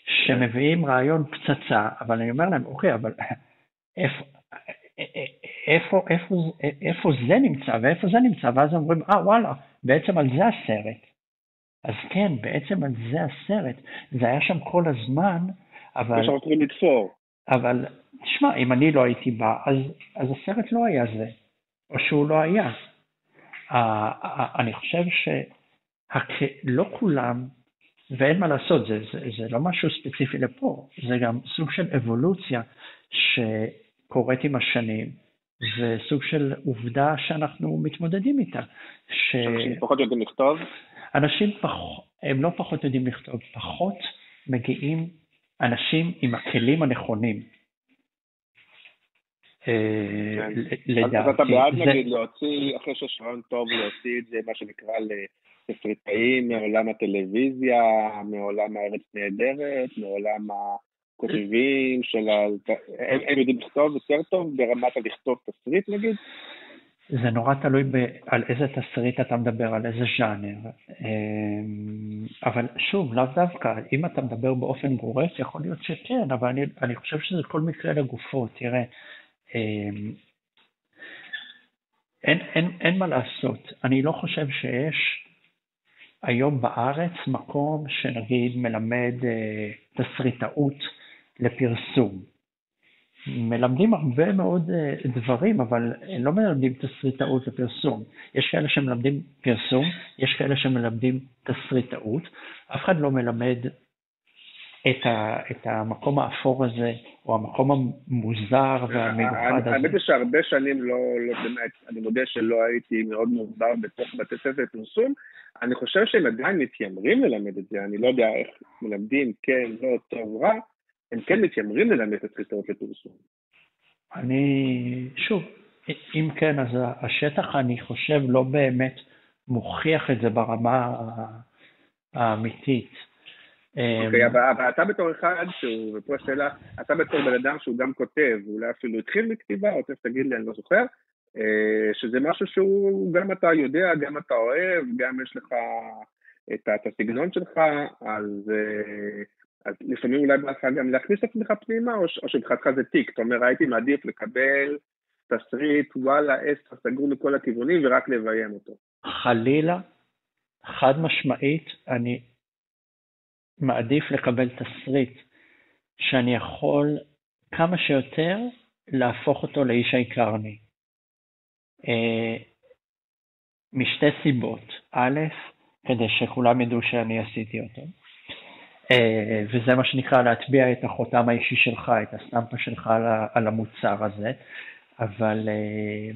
D: שמביאים רעיון פצצה, אבל אני אומר להם, אוקיי, אבל איפה, איפה, איפה, איפה זה נמצא ואיפה זה נמצא, ואז אומרים, אה וואלה, בעצם על זה הסרט. אז כן, בעצם על זה הסרט. זה היה שם כל הזמן, אבל...
C: יש שם לתפור.
D: אבל תשמע, אם אני לא הייתי בא, אז, אז הסרט לא היה זה, או שהוא לא היה. אני חושב שלא כולם ואין מה לעשות, זה, זה, זה לא משהו ספציפי לפה, זה גם סוג של אבולוציה שקורית עם השנים, זה סוג של עובדה שאנחנו מתמודדים איתה.
C: ש... אנשים פחות יודעים לכתוב?
D: אנשים פח... הם לא פחות יודעים לכתוב, פחות מגיעים אנשים עם הכלים הנכונים.
C: אה, לדעתי. אז אתה בעד נגיד להוציא, אחרי שיש רעיון טוב, להוציא את זה, מה שנקרא לתסריטאים מעולם הטלוויזיה, מעולם הארץ נהדרת, מעולם הכותבים של ה... הם יודעים לכתוב יותר טוב ברמת הלכתוב תסריט נגיד?
D: זה נורא תלוי ב, על איזה תסריט אתה מדבר, על איזה ז'אנר. אמ, אבל שוב, לאו דווקא, אם אתה מדבר באופן גורף, יכול להיות שכן, אבל אני, אני חושב שזה כל מקרה לגופו. תראה, אמ, אין, אין, אין מה לעשות. אני לא חושב שיש היום בארץ מקום שנגיד מלמד אה, תסריטאות לפרסום. מלמדים הרבה מאוד אה, דברים, אבל לא מלמדים תסריטאות לפרסום. יש כאלה שמלמדים פרסום, יש כאלה שמלמדים תסריטאות. אף אחד לא מלמד את, ה, את המקום האפור הזה, או המקום המוזר והמיוחד הזה.
C: האמת היא שהרבה שנים לא, לא באמת, אני מודה שלא הייתי מאוד מוסבר בתוך בתי ספר פרסום. אני חושב שהם עדיין מתיימרים ללמד את זה, אני לא יודע איך מלמדים, כן, לא, טוב, רע. הם כן מתיימרים ללמד את הסרטות לפרסום.
D: אני, שוב, אם כן, אז השטח, אני חושב, לא באמת מוכיח את זה ברמה האמיתית.
C: אוקיי, okay, אבל, אתה בתור אחד שהוא, ופה השאלה, אתה בתור בן אדם שהוא גם כותב, אולי אפילו התחיל מכתיבה, או תכף תגיד לי, אני לא זוכר, אה, שזה משהו שהוא, גם אתה יודע, גם אתה אוהב, גם יש לך את, את הסגנון שלך, אז אז לפעמים אולי לך גם להכניס את עצמך פנימה, או, או שמבחינתך זה תיק, אתה אומר, הייתי מעדיף לקבל תסריט, וואלה, עשר, סגור מכל הכיוונים, ורק לביים אותו.
D: חלילה, חד משמעית, אני מעדיף לקבל תסריט שאני יכול כמה שיותר להפוך אותו לאיש העיקרני. אה, משתי סיבות. א', כדי שכולם ידעו שאני עשיתי אותו. אה, וזה מה שנקרא להטביע את החותם האישי שלך, את הסטמפה שלך על המוצר הזה, אבל אה,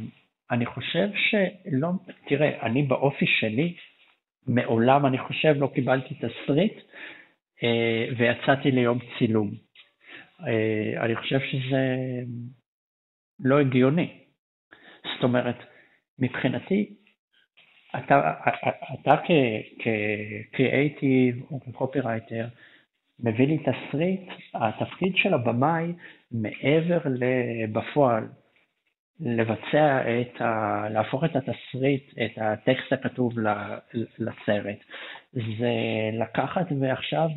D: אני חושב שלא, תראה, אני באופי שלי, מעולם אני חושב לא קיבלתי תסריט אה, ויצאתי ליום צילום. אני חושב שזה לא הגיוני. זאת אומרת, מבחינתי, אתה, אתה כקריאייטיב או כקופירייטר מביא לי תסריט, התפקיד של הבמאי מעבר בפועל לבצע את ה... להפוך את התסריט, את הטקסט הכתוב לסרט, זה לקחת ועכשיו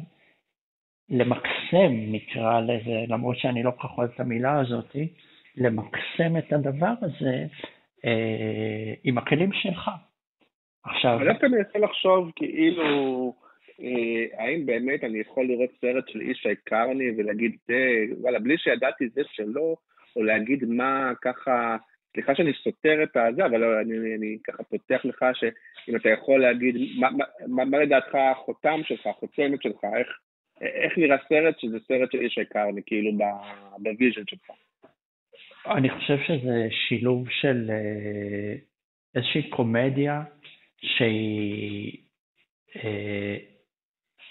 D: למקסם, נקרא לזה, למרות שאני לא כל כך אוהב את המילה הזאת, למקסם את הדבר הזה אה, עם הכלים שלך.
C: עכשיו... אני דווקא מנסה לחשוב כאילו, אה, האם באמת אני יכול לראות סרט של איש שהכר לי ולהגיד, אה, וואלה, בלי שידעתי זה שלא, או להגיד מה ככה, סליחה שאני סותר את הזה, אבל אני, אני, אני ככה פותח לך שאם אתה יכול להגיד, מה, מה, מה לדעתך החותם שלך, החותמת שלך, איך, איך נראה סרט שזה סרט של ישי קרני, כאילו ב vision שלך?
D: אני חושב שזה שילוב של אה, איזושהי קומדיה שהיא אה,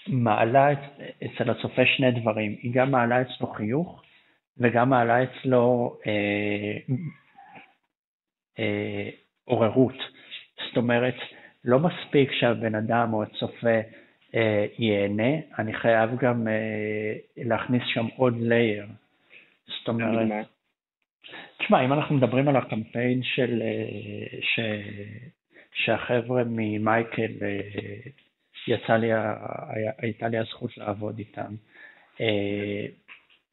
D: מעלה אצל הצופה שני דברים, היא גם מעלה אצלו חיוך וגם מעלה אצלו אה, אה, עוררות. זאת אומרת, לא מספיק שהבן אדם או הצופה אה, ייהנה, אני חייב גם אה, להכניס שם עוד לייר. זאת אומרת, תשמע, אם אנחנו מדברים על הקמפיין של, אה, ש, שהחבר'ה ממייקל, אה, יצא לי, הייתה לי הזכות לעבוד איתם. אה,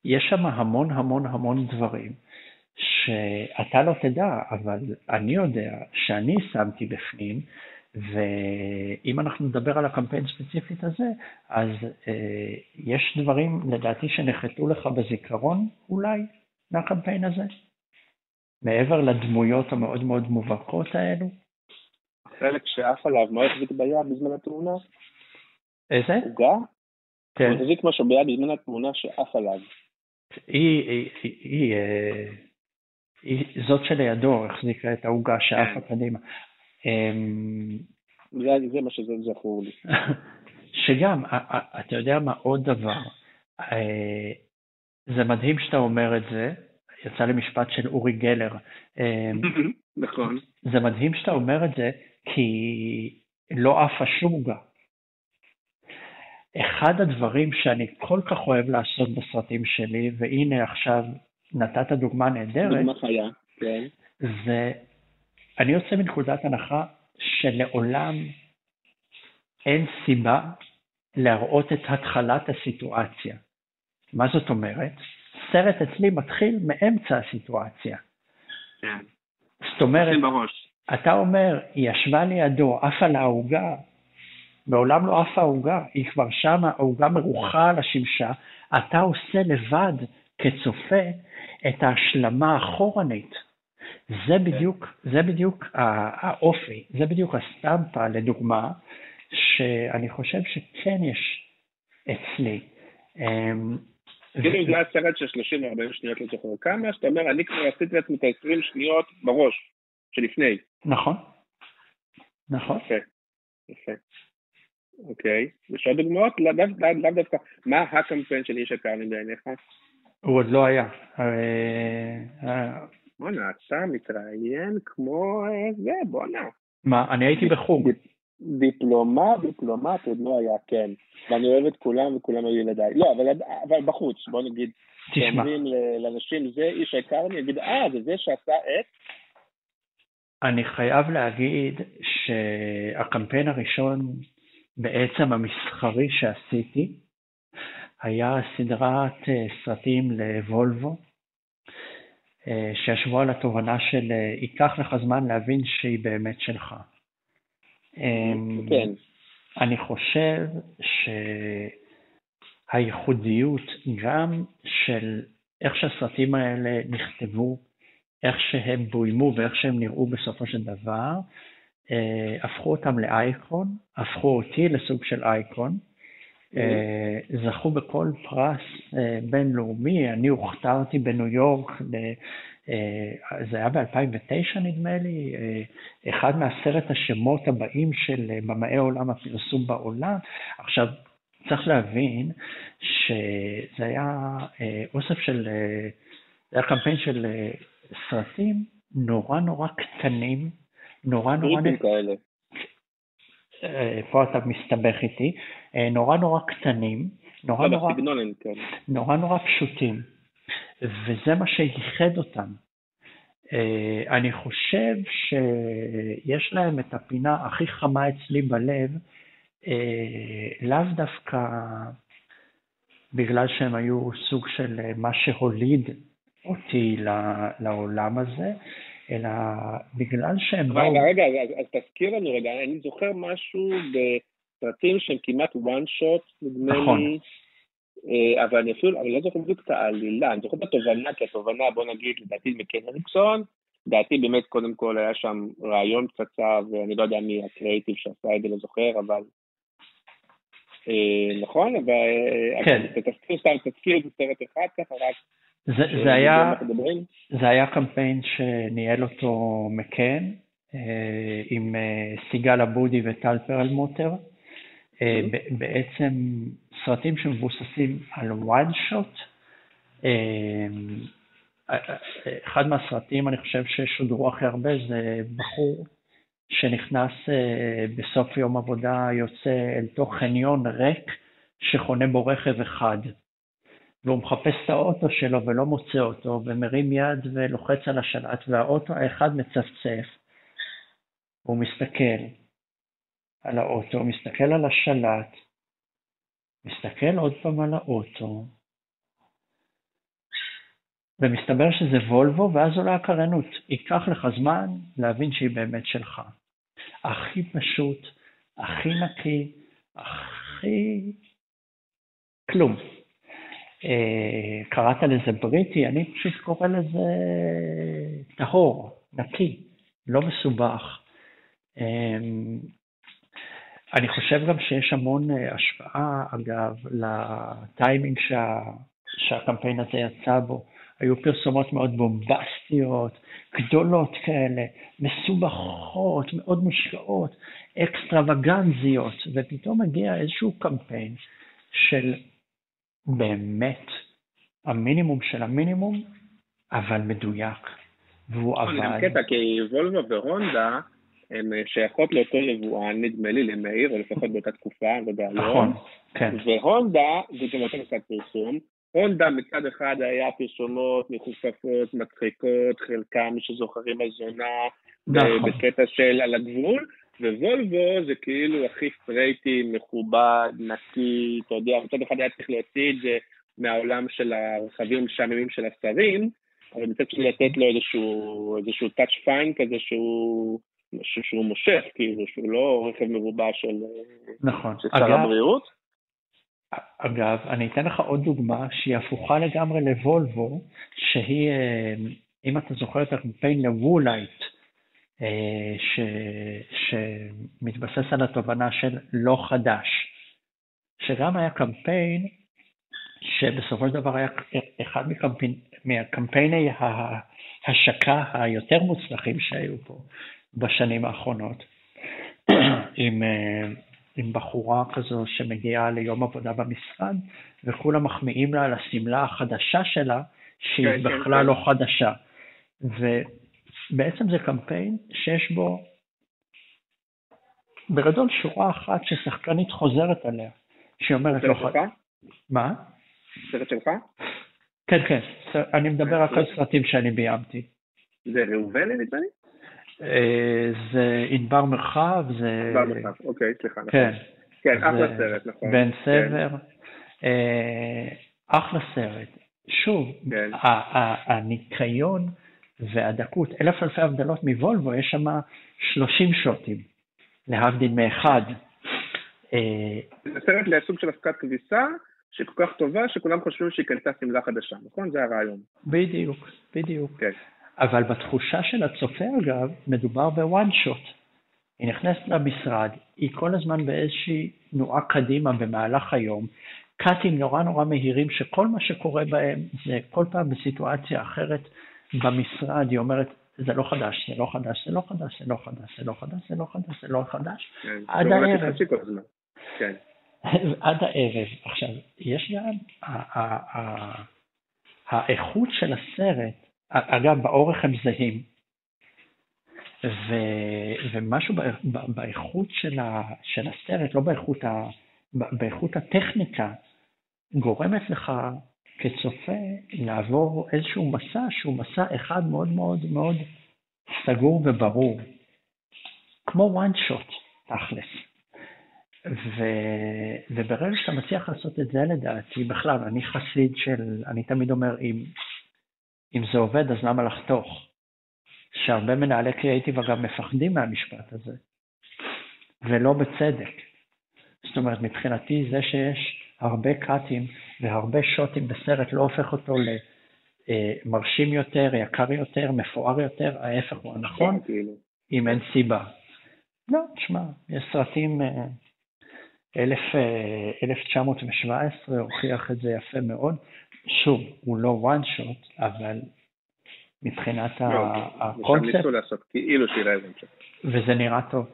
D: יש שם המון המון המון דברים שאתה לא תדע, אבל אני יודע שאני שמתי בפנים, ואם אנחנו נדבר על הקמפיין ספציפית הזה, אז אה, יש דברים לדעתי שנחתו לך בזיכרון אולי מהקמפיין הזה, מעבר לדמויות המאוד מאוד מובהקות האלו.
C: החלק שעף עליו, מה החזיק ביד בזמן התאונה?
D: איזה?
C: עוגה?
D: כן.
C: הוא החזיק משהו ביד בזמן התמונה שעף עליו.
D: היא, היא, היא, היא, אה, היא זאת שלידו החזיקה את העוגה שעפה קדימה. אמ,
C: זה, זה מה שזה זכור לי.
D: שגם, אתה יודע מה עוד דבר? אה, זה מדהים שאתה אומר את זה, יצא לי משפט של אורי גלר. אמ,
C: נכון.
D: זה מדהים שאתה אומר את זה, כי לא עפה שום עוגה. אחד הדברים שאני כל כך אוהב לעשות בסרטים שלי, והנה עכשיו נתת דוגמה נהדרת,
C: דוגמה חיה. כן.
D: זה, אני יוצא מנקודת הנחה שלעולם אין סיבה להראות את התחלת הסיטואציה. מה זאת אומרת? סרט אצלי מתחיל מאמצע הסיטואציה.
C: כן.
D: זאת אומרת,
C: בראש.
D: אתה אומר, היא ישבה לידו, עפה לה העוגה, מעולם לא עפה העוגה, היא כבר שמה, העוגה מרוחה על השמשה, אתה עושה לבד, כצופה, את ההשלמה האחורנית. זה בדיוק, זה בדיוק האופי, זה בדיוק הסטמפה, לדוגמה, שאני חושב שכן יש אצלי. אמ,
C: כאילו זה היה סרט של 30 או 40 שניות זוכר כמה, שאתה אומר, אני כבר עשיתי לעצמי את ה-20 שניות בראש, שלפני.
D: נכון, נכון.
C: יפה. יפה. אוקיי. יש עוד דוגמאות? לאו דו- לאו- לאו דווקא. מה הקמפיין של איש יקר לי בעיניך?
D: הוא עוד לא היה. אה, אה,
C: בואנה, אתה מתראיין כמו אה, זה, בואנה.
D: מה, אני הייתי בחוג.
C: דיפלומט, דיפלומט עוד לא היה, כן. ואני אוהב את כולם וכולם היו ילדיי. לא, אבל, אבל בחוץ, בוא נגיד,
D: תשמע,
C: לאנשים, זה איש היקר לי, יגיד, אה, זה זה שעשה את...
D: אני חייב להגיד שהקמפיין הראשון בעצם המסחרי שעשיתי היה סדרת אה, סרטים לוולבו, אה, שישבו על התובנה של אה, ייקח לך זמן להבין שהיא באמת שלך. אמ,
C: כן.
D: אני חושב שהייחודיות גם של איך שהסרטים האלה נכתבו, איך שהם בוימו ואיך שהם נראו בסופו של דבר, אה, הפכו אותם לאייקון, הפכו אותי לסוג של אייקון, אה, זכו בכל פרס אה, בינלאומי, אני הוכתרתי בניו יורק, ל- אה, זה היה ב-2009 נדמה לי, אה, אחד מעשרת השמות הבאים של אה, במאי עולם הפרסום בעולם. עכשיו, צריך להבין שזה היה אה, אוסף של, אה, זה היה קמפיין של אה, סרטים נורא נורא קטנים, נורא נורא,
C: כאלה.
D: אה, פה אתה מסתבך איתי, אה, נורא נורא קטנים, נורא
C: לא,
D: נורא,
C: כאלה.
D: נורא נורא פשוטים, וזה מה שייחד אותם. אה, אני חושב שיש להם את הפינה הכי חמה אצלי בלב, לאו דווקא בגלל שהם היו סוג של מה שהוליד אותי לעולם הזה, אלא בגלל שהם באו...
C: רגע, רגע, אז, אז תזכיר לנו רגע, אני זוכר משהו בסרטים שהם כמעט one shot, נדמה
D: נכון.
C: לי, אה, אבל אני אפילו, אני לא זוכר בדיוק את העלילה, אני זוכר את התובנה, כי התובנה, בוא נגיד, לדעתי מקן הריקסון, לדעתי באמת קודם כל היה שם רעיון פצצה, ואני לא יודע מי הקריאיטיב שעשה את זה, לא זוכר, אבל... אה, נכון? אבל... אה,
D: כן.
C: אז תזכיר סתם, תזכיר את סרט אחד ככה, רק...
D: זה, זה היה... זה היה קמפיין שניהל אותו מקן, אה, עם אה, סיגל אבודי וטל פרלמוטר. אה. ב- בעצם סרטים שמבוססים על shot. אה, אחד מהסרטים, אני חושב, ששודרו הכי הרבה זה בחור שנכנס בסוף יום עבודה, יוצא אל תוך חניון ריק שחונה בו רכב אחד. והוא מחפש את האוטו שלו ולא מוצא אותו, ומרים יד ולוחץ על השלט, והאוטו האחד מצפצף. הוא מסתכל על האוטו, מסתכל על השלט, מסתכל עוד פעם על האוטו, ומסתבר שזה וולבו, ואז עולה הקריינות. ייקח לך זמן להבין שהיא באמת שלך. הכי פשוט, הכי נקי, הכי... כלום. אה, קראת לזה בריטי, אני פשוט קורא לזה טהור, נקי, לא מסובך. אה, אני חושב גם שיש המון אה, השפעה, אגב, לטיימינג שה, שהקמפיין הזה יצא בו. היו פרסומות מאוד בומבסטיות, גדולות כאלה, מסובכות, מאוד מושקעות, אקסטרווגנזיות, ופתאום מגיע איזשהו קמפיין של באמת המינימום של המינימום, אבל מדויק. והוא עבד.
C: גם קטע, כי וולבו והונדה, הן שייכות לאותו יבואן, נדמה לי, למאיר, או לפחות באותה תקופה, ובהיום.
D: נכון, כן.
C: והונדה, זה גם אותו משחק פרסום, הונדה מצד אחד היה פרסומות מחופפות, מצחיקות, חלקם, מי שזוכרים, הזונה,
D: נכון.
C: בקטע של על הגבול, ווולבו זה כאילו הכי סטרייטי, מכובד, נקי, אתה יודע, מצד אחד היה צריך להוציא את זה מהעולם של הרכבים המשעממים של השרים, אבל מצד שני לתת לו איזשהו, איזשהו touch fine כזה שהוא, שהוא מושך, כאילו, שהוא לא רכב מרובע של,
D: נכון.
C: של שר הבריאות.
D: אגב, אני אתן לך עוד דוגמה שהיא הפוכה לגמרי לוולבו, שהיא, אה, אם אתה זוכר את הקמפיין לוולייט, ש, שמתבסס על התובנה של לא חדש, שגם היה קמפיין שבסופו של דבר היה אחד מקמפיין, מהקמפייני ההשקה היותר מוצלחים שהיו פה בשנים האחרונות, עם, אה, עם בחורה כזו שמגיעה ליום עבודה במשרד, וכולם מחמיאים לה על השמלה החדשה שלה, שהיא כן, כן בכלל כן. לא חדשה. ובעצם זה קמפיין שיש בו בגדול שורה אחת ששחקנית חוזרת עליה, שהיא אומרת
C: לא חדשה. מה? סרט שלך?
D: כן, כן, אני מדבר רק על סרטים שאני ביימתי.
C: זה ראובני נדמה לי?
D: אה, זה ענבר מרחב, זה...
C: ענבר מרחב, אוקיי, סליחה.
D: נכון. כן.
C: כן, אחלה סרט, נכון.
D: בן סבר, אה, אחלה סרט. שוב, כן. הניקיון והדקות, אלף אלפי הבדלות מוולבו, יש שם 30 שוטים, להבדיל מאחד.
C: אה, זה סרט לסוג של הפקת כביסה, שהיא כל כך טובה, שכולם חושבים שהיא קנתה שמלה חדשה, נכון? זה הרעיון.
D: בדיוק, בדיוק.
C: כן.
D: אבל בתחושה של הצופה, אגב, מדובר בוואן שוט. היא נכנסת למשרד, היא כל הזמן באיזושהי תנועה קדימה במהלך היום, קאטים נורא נורא מהירים שכל מה שקורה בהם זה כל פעם בסיטואציה אחרת במשרד, היא אומרת, זה לא חדש, זה לא חדש, זה לא חדש, זה לא חדש, זה לא חדש, זה לא חדש, זה לא חדש,
C: כן, עד הערב. כן.
D: עד הערב. עכשיו, יש גם האיכות של הסרט, אגב, באורך הם זהים, ו, ומשהו באיכות של, ה, של הסרט, לא באיכות, ה, באיכות הטכניקה, גורמת לך כצופה לעבור איזשהו מסע שהוא מסע אחד מאוד מאוד מאוד סגור וברור, כמו one shot, תכלס. ו... וברגע שאתה מצליח לעשות את זה לדעתי, בכלל, אני חסיד של, אני תמיד אומר, אם, אם זה עובד אז למה לחתוך? שהרבה מנהלי קריאיטיב אגב מפחדים מהמשפט הזה, ולא בצדק. זאת אומרת, מבחינתי זה שיש הרבה קאטים והרבה שוטים בסרט לא הופך אותו למרשים יותר, יקר יותר, מפואר יותר, ההפך הוא הנכון, כאילו. אם אין סיבה. לא, תשמע, יש סרטים... אה, 1917 אה, הוכיח את זה יפה מאוד. שוב, הוא לא one shot, אבל מבחינת
C: לא, הקונספט... ניסו לעשות כאילו one shot.
D: וזה נראה טוב,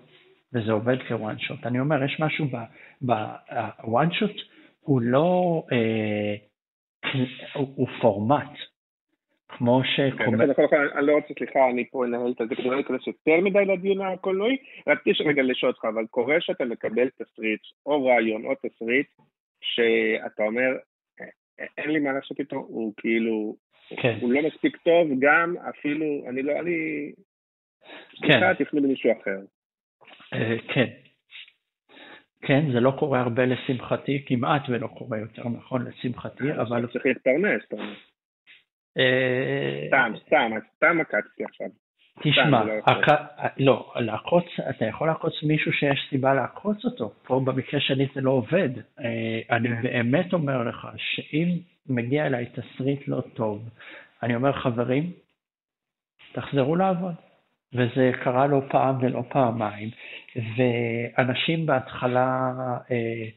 D: וזה עובד כ-one shot. אני אומר, יש משהו ב-one shot, הוא לא... אה, הוא פורמט. כמו שקומט...
C: אני לא רוצה, סליחה, אני פה אנהל את זה כדי לא להיכנס יותר מדי לדיון הקולנועי, רציתי רגע לשאול אותך, אבל קורה שאתה מקבל תסריט, או רעיון או תסריט, שאתה אומר, אין לי מה לעשות איתו, הוא כאילו, כן. הוא לא מספיק טוב, גם אפילו, אני לא, אני... כן. סליחה, תפנו למישהו אחר.
D: אה, כן. כן, זה לא קורה הרבה לשמחתי, כמעט ולא קורה יותר נכון לשמחתי, אבל...
C: צריך להתפרנס, אתה אומר.
D: אה,
C: סתם, סתם, סתם עקצתי עכשיו.
D: תשמע, לא, לעקוץ, אתה יכול לעקוץ מישהו שיש סיבה לעקוץ אותו, פה במקרה שלי זה לא עובד. אה, אני כן. באמת אומר לך שאם מגיע אליי תסריט לא טוב, אני אומר חברים, תחזרו לעבוד. וזה קרה לא פעם ולא פעמיים, ואנשים בהתחלה אה,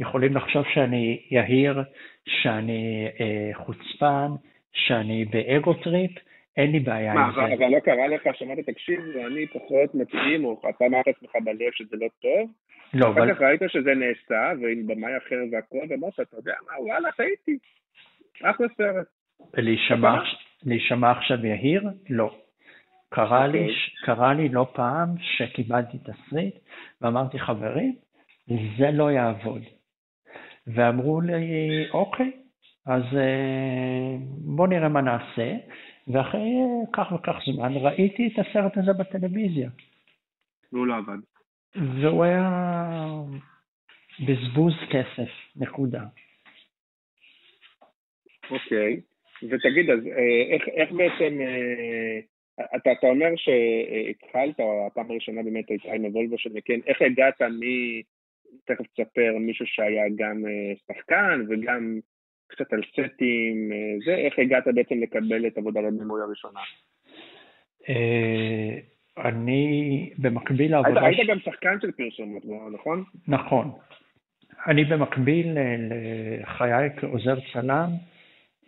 D: יכולים לחשוב שאני יהיר, שאני אה, חוצפן, שאני ב ego trip, אין לי בעיה
C: מה,
D: עם זה.
C: אבל לא קרה לך, שמעת, תקשיב, אני פחות מתאים, או אתה אמרת לעצמך בלב שזה לא טוב,
D: לא,
C: אחר
D: אבל
C: כך ראית שזה נעשה, ועם במאי אחר והכל, ואמרת, אתה יודע מה, וואלה, טעיתי. אחלה סרט.
D: להישמע עכשיו יהיר? לא. קרה לי,
C: אוקיי.
D: קרה לי לא פעם שקיבלתי תסריט ואמרתי, חברים, זה לא יעבוד. ואמרו לי, אוקיי, אז אה, בוא נראה מה נעשה. ואחרי כך וכך זמן ראיתי את הסרט הזה בטלוויזיה,
C: והוא לא עבד.
D: והוא היה בזבוז כסף, נקודה.
C: אוקיי. ותגיד, אז אה, איך, איך בעצם, אה, אתה, אתה אומר שהתחלת, או הפעם הראשונה באמת הייתה עם הוולבו של מקן, איך הגעת מ... תכף תספר מישהו שהיה גם אה, שחקן וגם קצת על סטים, אה, זה, איך הגעת בעצם לקבל את עבודת הבימוי הראשונה?
D: אה, אני במקביל לעבודה...
C: היית גם שחקן של פרסומות, נכון?
D: נכון. אני במקביל לחיי כעוזר צלם,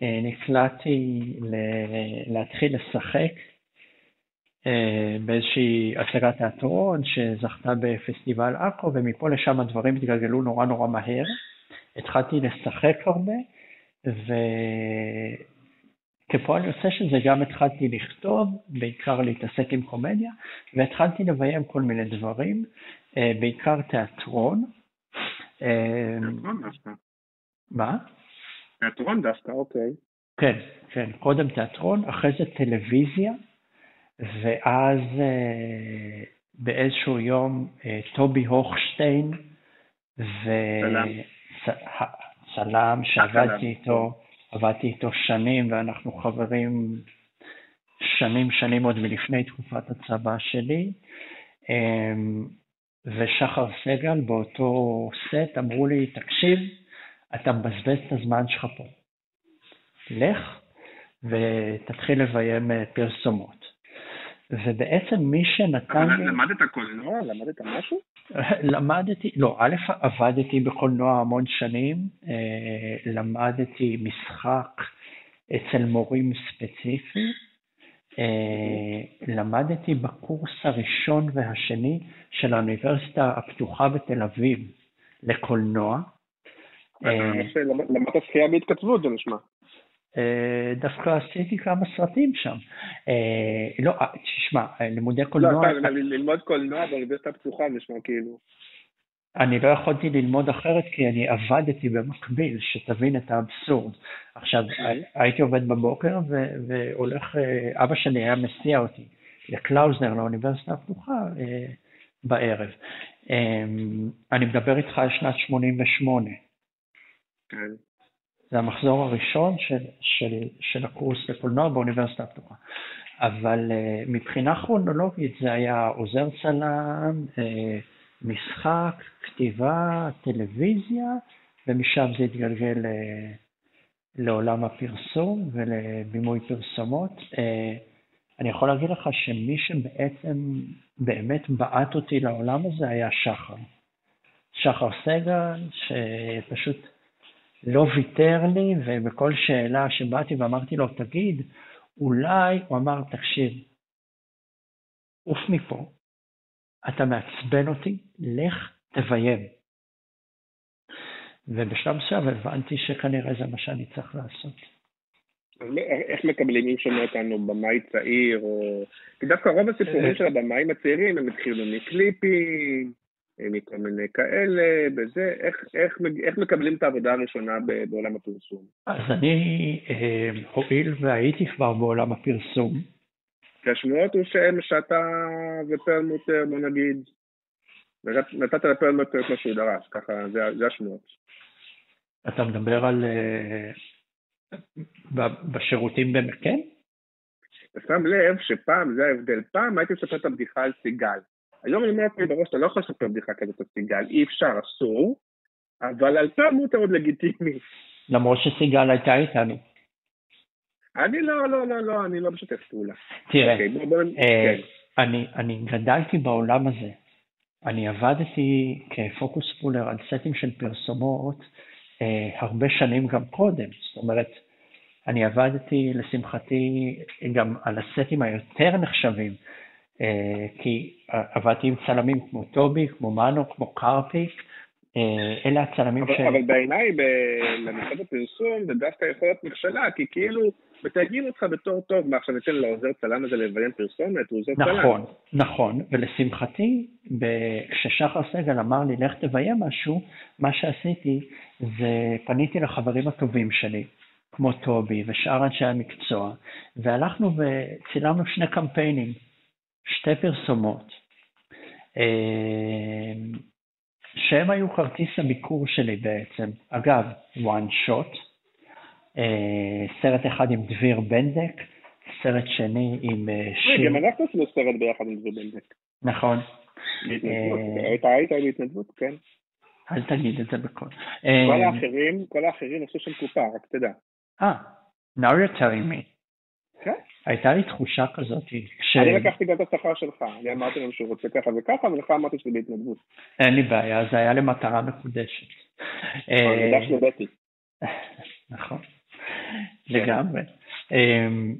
D: נקלעתי להתחיל לשחק באיזושהי הצגת תיאטרון שזכתה בפסטיבל עכו, ומפה לשם הדברים התגלגלו נורא נורא מהר. התחלתי לשחק הרבה, וכפועל יוצא של זה גם התחלתי לכתוב, בעיקר להתעסק עם קומדיה, והתחלתי לביים כל מיני דברים, אה, בעיקר תיאטרון. אה,
C: תיאטרון דווקא.
D: מה?
C: תיאטרון דווקא, אוקיי.
D: כן, כן, קודם תיאטרון, אחרי זה טלוויזיה, ואז אה, באיזשהו יום אה, טובי הוכשטיין,
C: צלם.
D: וצלם שעבדתי. איתו, עבדתי איתו שנים, ואנחנו חברים שנים שנים עוד מלפני תקופת הצבא שלי. אה, ושחר סגל באותו סט אמרו לי, תקשיב, אתה מבזבז את הזמן שלך פה. לך ותתחיל לביים אה, פרסומות. ובעצם מי שנתן לי,
C: למדת קולנוע? למדת משהו?
D: למדתי, לא, א', עבדתי בקולנוע המון שנים, אה, למדתי משחק אצל מורים ספציפיים, אה, למדתי בקורס הראשון והשני של האוניברסיטה הפתוחה בתל אביב לקולנוע. אה,
C: למדת שחייה בהתכתבות, זה נשמע.
D: אה, דווקא עשיתי כמה סרטים שם. אה, לא, אה, תשמע, לימודי
C: לא,
D: קולנוע,
C: אתה ל- ללמוד קולנוע באוניברסיטה הפתוחה נשמע כאילו.
D: אני לא יכולתי ללמוד אחרת כי אני עבדתי במקביל, שתבין את האבסורד. עכשיו, הייתי עובד בבוקר והולך, אבא שלי היה מסיע אותי לקלאוזנר, לאוניברסיטה הפתוחה, בערב. אני מדבר איתך על שנת 88. זה המחזור הראשון של, של, של הקורס לקולנוע באוניברסיטה הפתוחה. אבל uh, מבחינה כרונולוגית זה היה עוזר צלם, uh, משחק, כתיבה, טלוויזיה, ומשם זה התגלגל uh, לעולם הפרסום ולבימוי פרסומות. אני יכול להגיד לך שמי שבעצם באמת בעט אותי לעולם הזה היה שחר. שחר סגל, שפשוט לא ויתר לי, ובכל שאלה שבאתי ואמרתי לו, תגיד, אולי, הוא אמר, תקשיב, עוף מפה, אתה מעצבן אותי, לך תביים. ובשלב מסוים הבנתי שכנראה זה מה שאני צריך לעשות.
C: איך מקבלים, אם שומע אותנו במאי צעיר, או... כי דווקא רוב הסיפורים של הבמאים הצעירים הם התחילו מקליפים, מכל מיני כאלה, בזה, איך, איך, איך מקבלים את העבודה הראשונה בעולם הפרסום?
D: אז אני, אה, הואיל והייתי כבר בעולם הפרסום,
C: כי השמועות הוא שהם שאתה ופרלמוטר, בוא נגיד, נתת- לפרלמוטר את מה שהוא דרש, ככה, זה, זה השמועות.
D: אתה מדבר על... אה, בשירותים במקן?
C: ושם לב שפעם, זה ההבדל, פעם הייתי מספר את הבדיחה על סיגל. היום אני אומר לעצמי בראש, אתה לא יכול לספר בדיחה כזאת על סיגל, אי אפשר, אסור, אבל על פרלמוטר עוד לגיטימי.
D: למרות שסיגל הייתה איתנו.
C: אני לא, לא, לא, לא, אני לא משתף פעולה.
D: תראה,
C: אוקיי, בוא, בוא,
D: אה,
C: כן.
D: אני, אני גדלתי בעולם הזה. אני עבדתי כפוקוס פולר על סטים של פרסומות אה, הרבה שנים גם קודם. זאת אומרת, אני עבדתי, לשמחתי, גם על הסטים היותר נחשבים, כי עבדתי עם צלמים כמו טובי, כמו מנו, כמו קרפיק, אה, אלה הצלמים
C: אבל,
D: ש...
C: אבל בעיניי, למשרד הפרסום זה דווקא יכול להיות מכשלה, כי כאילו מתייגים אותך בתור טוב, מה עכשיו ניתן לעוזר צלם הזה לביים פרסומת, הוא עוזר צלם.
D: נכון, נכון, ולשמחתי, כששחר סגל אמר לי לך תביים משהו, מה שעשיתי זה פניתי לחברים הטובים שלי, כמו טובי ושאר אנשי המקצוע, והלכנו וצילמנו שני קמפיינים, שתי פרסומות. אה, שהם היו כרטיס הביקור שלי בעצם. אגב, one shot, אה, סרט אחד עם דביר בנדק, סרט שני עם אה, שיר.
C: גם אנחנו עשינו סרט ביחד עם דביר בנדק.
D: נכון.
C: היית היית בהתנדבות, כן.
D: אל תגיד את זה בקול.
C: כל האחרים, כל האחרים עשו שם קופה, רק תדע.
D: אה, now you're telling me.
C: כן.
D: הייתה לי תחושה כזאת.
C: ש... אני לקחתי גם את השכר שלך, אני אמרתי להם שהוא רוצה ככה וככה, ולך אמרתי שזה בהתנדבות.
D: אין לי בעיה, זה היה למטרה מקודשת.
C: שלבטי.
D: נכון, לגמרי. אמ,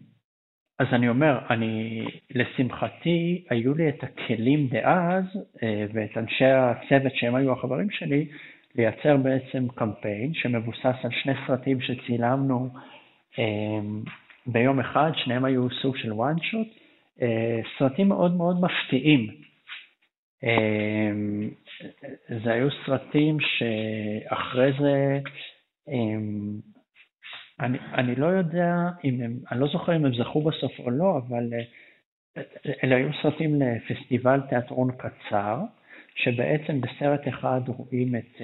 D: אז אני אומר, אני, לשמחתי, היו לי את הכלים דאז, אה, ואת אנשי הצוות שהם היו החברים שלי, לייצר בעצם קמפיין שמבוסס על שני סרטים שצילמנו ביום אחד, שניהם היו סוג של shot, אה, סרטים מאוד מאוד מפתיעים. אה, זה היו סרטים שאחרי זה, אה, אני, אני לא יודע אם הם, אני לא זוכר אם הם זכו בסוף או לא, אבל אלה היו סרטים לפסטיבל תיאטרון קצר, שבעצם בסרט אחד רואים את,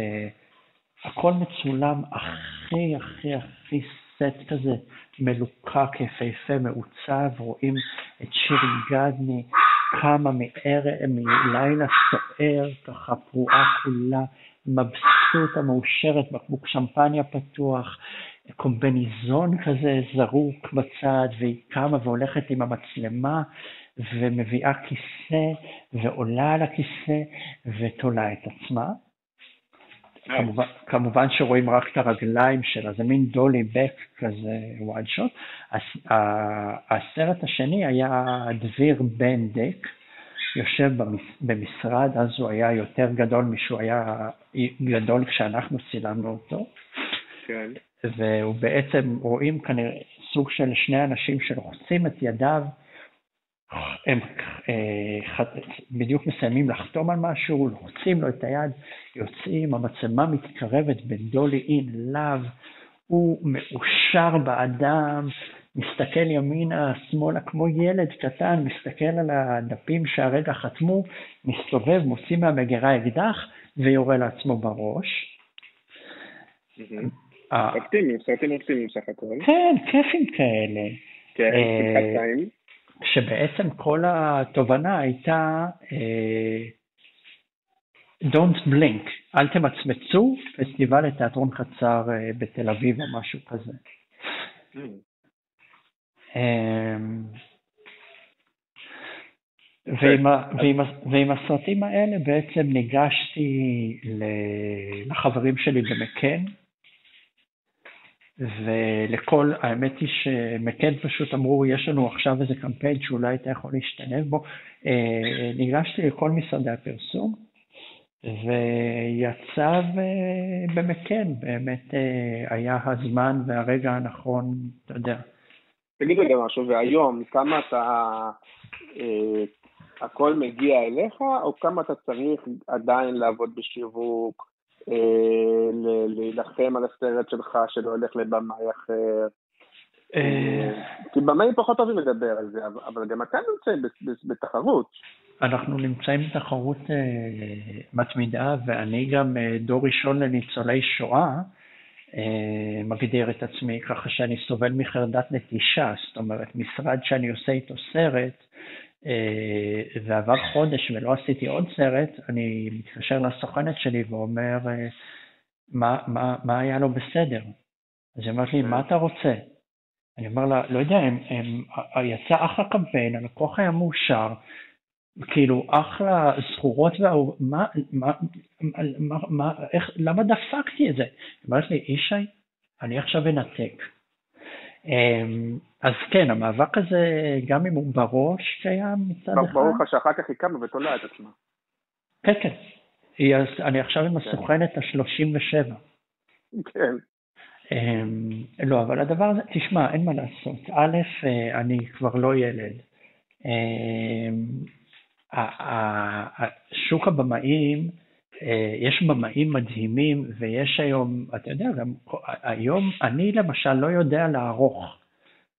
D: הכל מצולם הכי הכי הכי סט כזה מלוקק, יפהפה, מעוצב, רואים את שירי גדני קמה מלילה סוער, ככה פרועה כולה, מבסוטה, מאושרת, בקבוק שמפניה פתוח, קומבניזון כזה זרוק בצד, והיא קמה והולכת עם המצלמה ומביאה כיסא ועולה על הכיסא ותולה את עצמה. כמובן, כמובן שרואים רק את הרגליים שלה, זה מין דולי בק כזה וואד שוט. הסרט השני היה דביר בנדק, יושב במשרד, אז הוא היה יותר גדול משהוא היה גדול כשאנחנו צילמנו אותו. כן. והוא בעצם, רואים כנראה סוג של שני אנשים שלוחצים את ידיו הם אה, בדיוק מסיימים לחתום על משהו, לוחצים לו את היד, יוצאים, המצלמה מתקרבת בדולי אין לאו, הוא מאושר באדם, מסתכל ימינה, שמאלה, כמו ילד קטן, מסתכל על הדפים שהרגע חתמו, מסתובב, מוציא מהמגירה אקדח ויורה לעצמו בראש.
C: אופטימיים, סרטים אופטימיים סך הכל.
D: כן, כיפים כאלה.
C: כן, שמחת חיים.
D: שבעצם כל התובנה הייתה אה, Don't blink, אל תמצמצו, פסטיבל לתיאטרון קצר אה, בתל אביב או משהו כזה. Mm. ועם, ועם, ועם הסרטים האלה בעצם ניגשתי לחברים שלי במקן, ולכל, האמת היא שמקד פשוט אמרו, יש לנו עכשיו איזה קמפיין שאולי אתה יכול להשתלב בו. אה, ניגשתי לכל משרדי הפרסום, ויצא במקן, באמת אה, היה הזמן והרגע הנכון, אתה יודע.
C: תגיד רגע משהו, והיום, כמה אתה, אה, הכל מגיע אליך, או כמה אתה צריך עדיין לעבוד בשיווק, להילחם על הסרט שלך שלא הולך לבמאי אחר. אה, כי במאים פחות אוהבים לדבר על זה, אבל גם אתם נמצאים בתחרות.
D: אנחנו נמצאים בתחרות אה, מתמידה, ואני גם דור ראשון לניצולי שואה, מגדיר את עצמי ככה שאני סובל מחרדת נטישה, זאת אומרת, משרד שאני עושה איתו סרט, אה, ועבר חודש ולא עשיתי עוד סרט, אני מתקשר לסוכנת שלי ואומר, אה, מה, מה, מה היה לו בסדר? אז היא אומרת לי, מה אתה רוצה? אני אומר לה, לא יודע, הם, הם, יצא אחלה קמפיין, הלקוח היה מאושר, כאילו, אחלה זכורות מה, מה, מה, מה, איך, למה דפקתי את זה? היא אומרת לי, ישי, אני עכשיו אנתק. אמ, אז כן, המאבק הזה, גם אם הוא בראש קיים מצד אחד.
C: ברור לך שאחר כך היא קמה ותולה את עצמה.
D: כן, כן. אני עכשיו עם כן. הסוכנת ה-37.
C: כן.
D: אמ, לא, אבל הדבר הזה, תשמע, אין מה לעשות. א', אה, אני כבר לא ילד. אמ, שוק הבמאים, יש במאים מדהימים, ויש היום, אתה יודע, גם היום אני למשל לא יודע לערוך.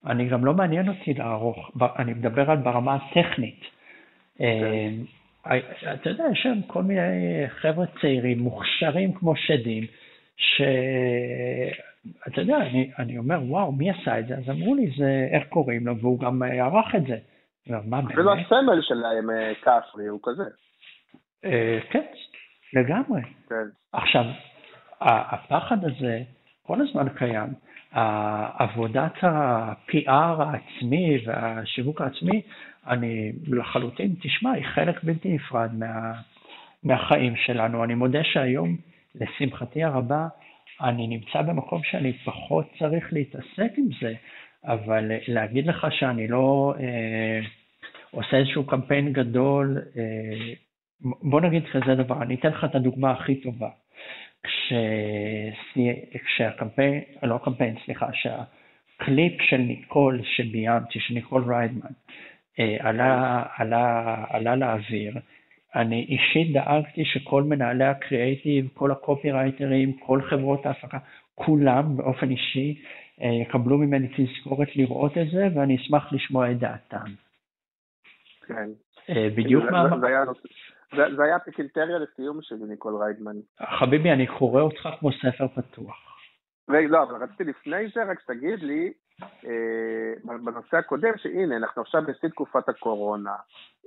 D: אני גם לא מעניין אותי לערוך, אני מדבר על ברמה הטכנית. Okay. אמ, אתה יודע, יש שם כל מיני חבר'ה צעירים, מוכשרים כמו שדים, שאתה יודע, אני, אני אומר, וואו, מי עשה את זה? אז אמרו לי, זה, איך קוראים לו, והוא גם ערך את זה.
C: מה באמת? אפילו הסמל שלהם, אה, כפרי, הוא כזה.
D: אה, כן, לגמרי.
C: כן.
D: עכשיו, הפחד הזה כל הזמן קיים. עבודת ה-PR העצמי והשיווק העצמי, אני לחלוטין, תשמע, היא חלק בלתי נפרד מה, מהחיים שלנו. אני מודה שהיום, לשמחתי הרבה, אני נמצא במקום שאני פחות צריך להתעסק עם זה, אבל להגיד לך שאני לא אה, עושה איזשהו קמפיין גדול, אה, בוא נגיד כזה דבר, אני אתן לך את הדוגמה הכי טובה. כש... כשהקמפיין, לא הקמפיין, סליחה, שהקליפ של ניקול שביימתי, של ניקול ריידמן, אה, עלה, עלה, עלה לאוויר, אני אישית דאגתי שכל מנהלי הקריאייטיב, כל הקופי רייטרים, כל חברות ההפקה, כולם באופן אישי אה, יקבלו ממני תזכורת לראות את זה, ואני אשמח לשמוע את דעתם.
C: כן.
D: אה, בדיוק מה...
C: זה, זה, היה פיקינטריה לסיום של ניקול ריידמן.
D: חביבי, אני קורא אותך כמו ספר פתוח.
C: לא, אבל רציתי לפני זה רק שתגיד לי, אה, בנושא הקודם, שהנה, אנחנו עכשיו בשיא תקופת הקורונה,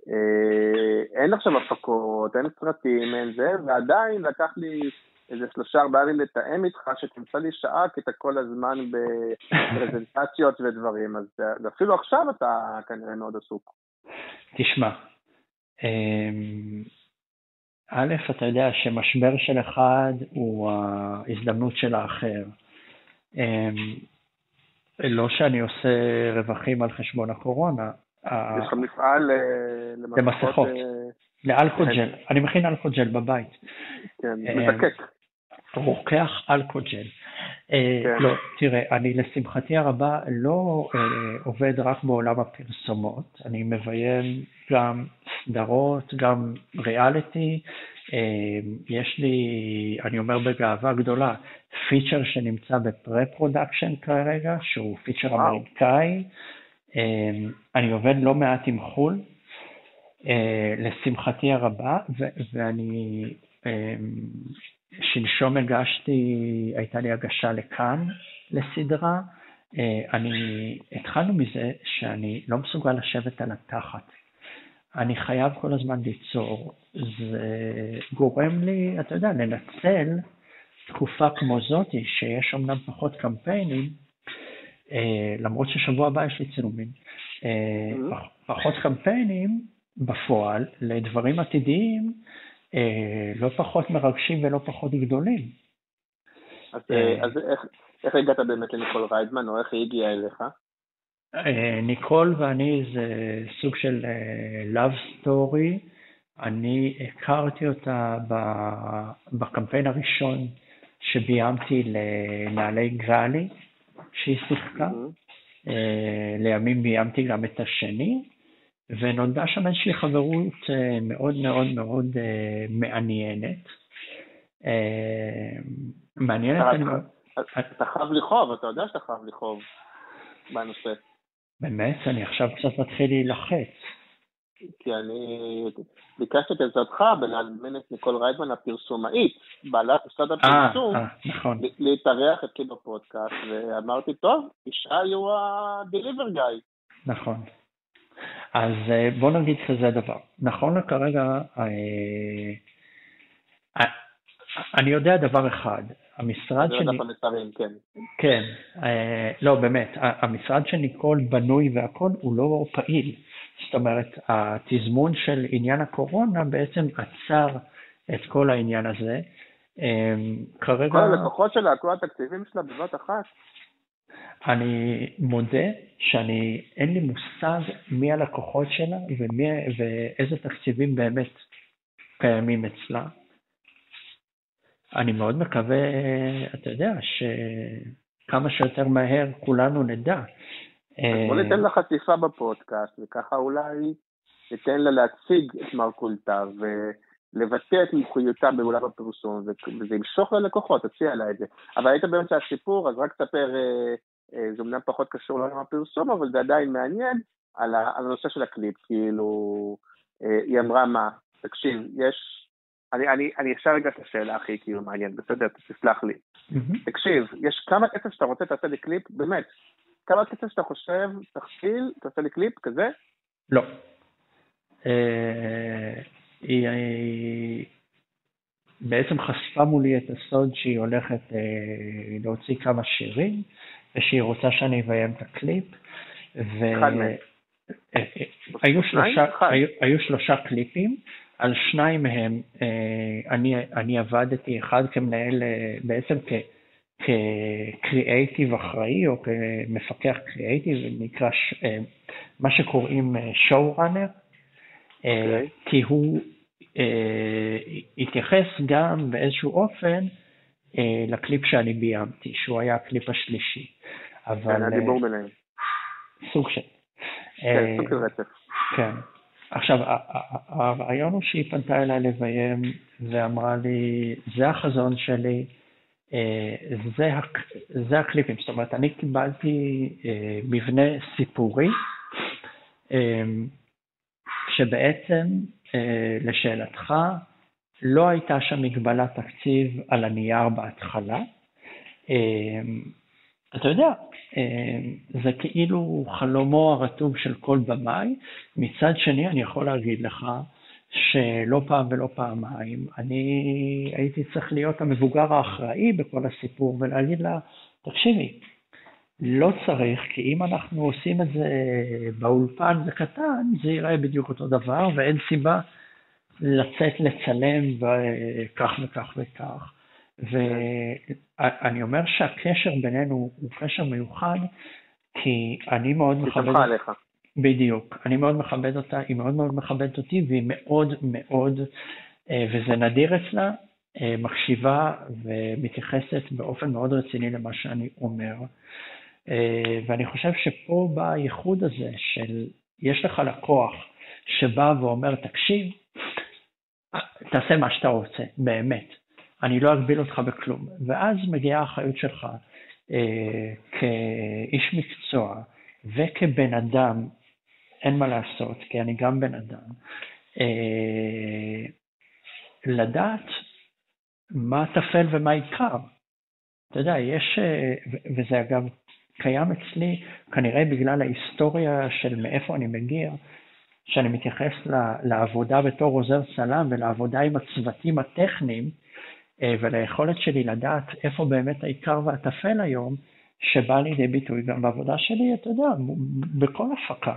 C: אה, אין עכשיו הפקות, אין סרטים, אין זה, ועדיין לקח לי איזה שלושה ארבעה ימים לתאם איתך, שתמצא לי שעה, כי אתה כל הזמן בפרזנטציות ודברים, אז אפילו עכשיו אתה כנראה מאוד עסוק.
D: תשמע, א', אתה יודע שמשבר של אחד הוא ההזדמנות של האחר. אמ, לא שאני עושה רווחים על חשבון הקורונה.
C: יש לך מפעל אה,
D: למסכות. אה, לאלכוג'ל, כן. אני מכין אלכוג'ל בבית.
C: כן, אמ, מזקק.
D: רוקח אלכוג'ל. אה, כן. לא, תראה, אני לשמחתי הרבה לא עובד רק בעולם הפרסומות, אני מביים גם סדרות, גם ריאליטי. יש לי, אני אומר בגאווה גדולה, feature שנמצא ב pre-production כרגע, שהוא feature אמריקאי. אמ, אני עובד לא מעט עם חו"ל, אה, לשמחתי הרבה, ואני שלשום הגשתי, הייתה לי הגשה לכאן לסדרה. אה, אני, התחלנו מזה שאני לא מסוגל לשבת על התחת. אני חייב כל הזמן ליצור. זה גורם לי, אתה יודע, לנצל תקופה כמו זאתי, שיש אמנם פחות קמפיינים, אה, למרות ששבוע הבא יש לי צילומים, אה, mm-hmm. פחות קמפיינים בפועל לדברים עתידיים לא פחות מרגשים ולא פחות גדולים.
C: אז, אז איך, איך הגעת באמת לניקול ריידמן, או איך היא הגיעה אליך?
D: ניקול ואני זה סוג של love story. אני הכרתי אותה בקמפיין הראשון שביימתי לנעלי גראלי, שהיא שיחקה. Mm-hmm. לימים ביימתי גם את השני, ונולדה שם איזושהי חברות אה, מאוד מאוד מאוד אה, מעניינת. מעניינת,
C: אני... אתה חייב לכאוב, אתה יודע שאתה חייב לכאוב בנושא.
D: באמת? אני עכשיו קצת מתחיל להילחץ.
C: כי אני ביקשתי את עזרתך בלהזמין את ניקול ריידמן הפרסומאית, בעלת משרד אה, הפרסום,
D: אה, נכון.
C: להתארח אצלי בפודקאסט, ואמרתי, טוב, ישי הוא ה-deliver guy.
D: נכון. אז אה, בוא נגיד כזה דבר. נכון לכרגע, אני יודע דבר אחד, המשרד
C: של... כן.
D: כן, לא באמת, המשרד של ניקול בנוי והכל הוא לא פעיל. זאת אומרת, התזמון של עניין הקורונה בעצם עצר את כל העניין הזה. אמ, כרגע...
C: כל הלקוחות שלה, כל התקציבים שלה בבת אחת.
D: אני מודה שאני, אין לי מושג מי הלקוחות שלה ומי, ואיזה תקציבים באמת קיימים אצלה. אני מאוד מקווה, אתה יודע, שכמה שיותר מהר כולנו נדע.
C: בוא ניתן לה חשיפה בפודקאסט, וככה אולי ניתן לה להציג את מרכולתה ולבטא את מומחיותה בעולם הפרסום, וזה ימשוך ללקוחות, תציע לה את זה. אבל היית באמצע הסיפור, אז רק תספר, אה, אה, זה אומנם פחות קשור לעולם הפרסום, אבל זה עדיין מעניין, על הנושא של הקליפ, כאילו, אה, היא אמרה מה, תקשיב, יש אני, אני, אני אפשר רגע את השאלה הכי כאילו מעניינת, בסדר, תסלח לי. תקשיב, יש כמה כסף שאתה רוצה, תעשה לי קליפ, באמת, כמה כסף שאתה חושב, תכפיל, תעשה לי קליפ כזה?
D: לא. אה, היא בעצם חשפה מולי את הסוד שהיא הולכת אה, להוציא כמה שירים, ושהיא רוצה שאני אביים את הקליפ. מהם. אה, היו שלושה קליפים. על שניים מהם אה, אני, אני עבדתי, אחד כמנהל, אה, בעצם כקריאייטיב אחראי או כמפקח קריאייטיב, נקרא אה, מה שקוראים שואו ראנר, okay. כי הוא התייחס גם באיזשהו אופן לקליפ שאני ביימתי, שהוא היה הקליפ השלישי.
C: אבל... כן, הדיבור ביניהם.
D: סוג של.
C: כן, סוג של רצף.
D: כן. עכשיו, הרעיון הוא שהיא פנתה אליי לביים ואמרה לי, זה החזון שלי, אה, זה, זה הקליפים. זאת אומרת, אני קיבלתי אה, מבנה סיפורי, אה, שבעצם, לשאלתך, לא הייתה שם מגבלת תקציב על הנייר בהתחלה. אתה יודע, אה, זה כאילו חלומו הרטוב של כל במאי. מצד שני, אני יכול להגיד לך שלא פעם ולא פעמיים, אני הייתי צריך להיות המבוגר האחראי בכל הסיפור ולהגיד לה, תקשיבי, לא צריך, כי אם אנחנו עושים את זה באולפן וקטן, זה ייראה בדיוק אותו דבר, ואין סיבה לצאת לצלם וכך וכך וכך. ואני אומר שהקשר בינינו הוא קשר מיוחד, כי אני מאוד מכבד...
C: היא עליך.
D: בדיוק. אני מאוד מכבד אותה, היא מאוד מאוד מכבדת אותי, והיא מאוד מאוד, אה, וזה נדיר אצלה, אה, מקשיבה ומתייחסת באופן מאוד רציני למה שאני אומר. אה, ואני חושב שפה בא הייחוד הזה של יש לך לקוח שבא ואומר, תקשיב, תעשה מה שאתה רוצה, באמת. אני לא אגביל אותך בכלום. ואז מגיעה האחריות שלך אה, כאיש מקצוע וכבן אדם, אין מה לעשות, כי אני גם בן אדם, אה, לדעת מה טפל ומה עיקר. אתה יודע, יש, אה, וזה אגב קיים אצלי, כנראה בגלל ההיסטוריה של מאיפה אני מגיע, שאני מתייחס לעבודה בתור עוזר צלם ולעבודה עם הצוותים הטכניים, אה, וליכולת שלי לדעת איפה באמת העיקר והטפל היום, שבא לידי ביטוי גם בעבודה שלי, אתה יודע, בכל הפקה.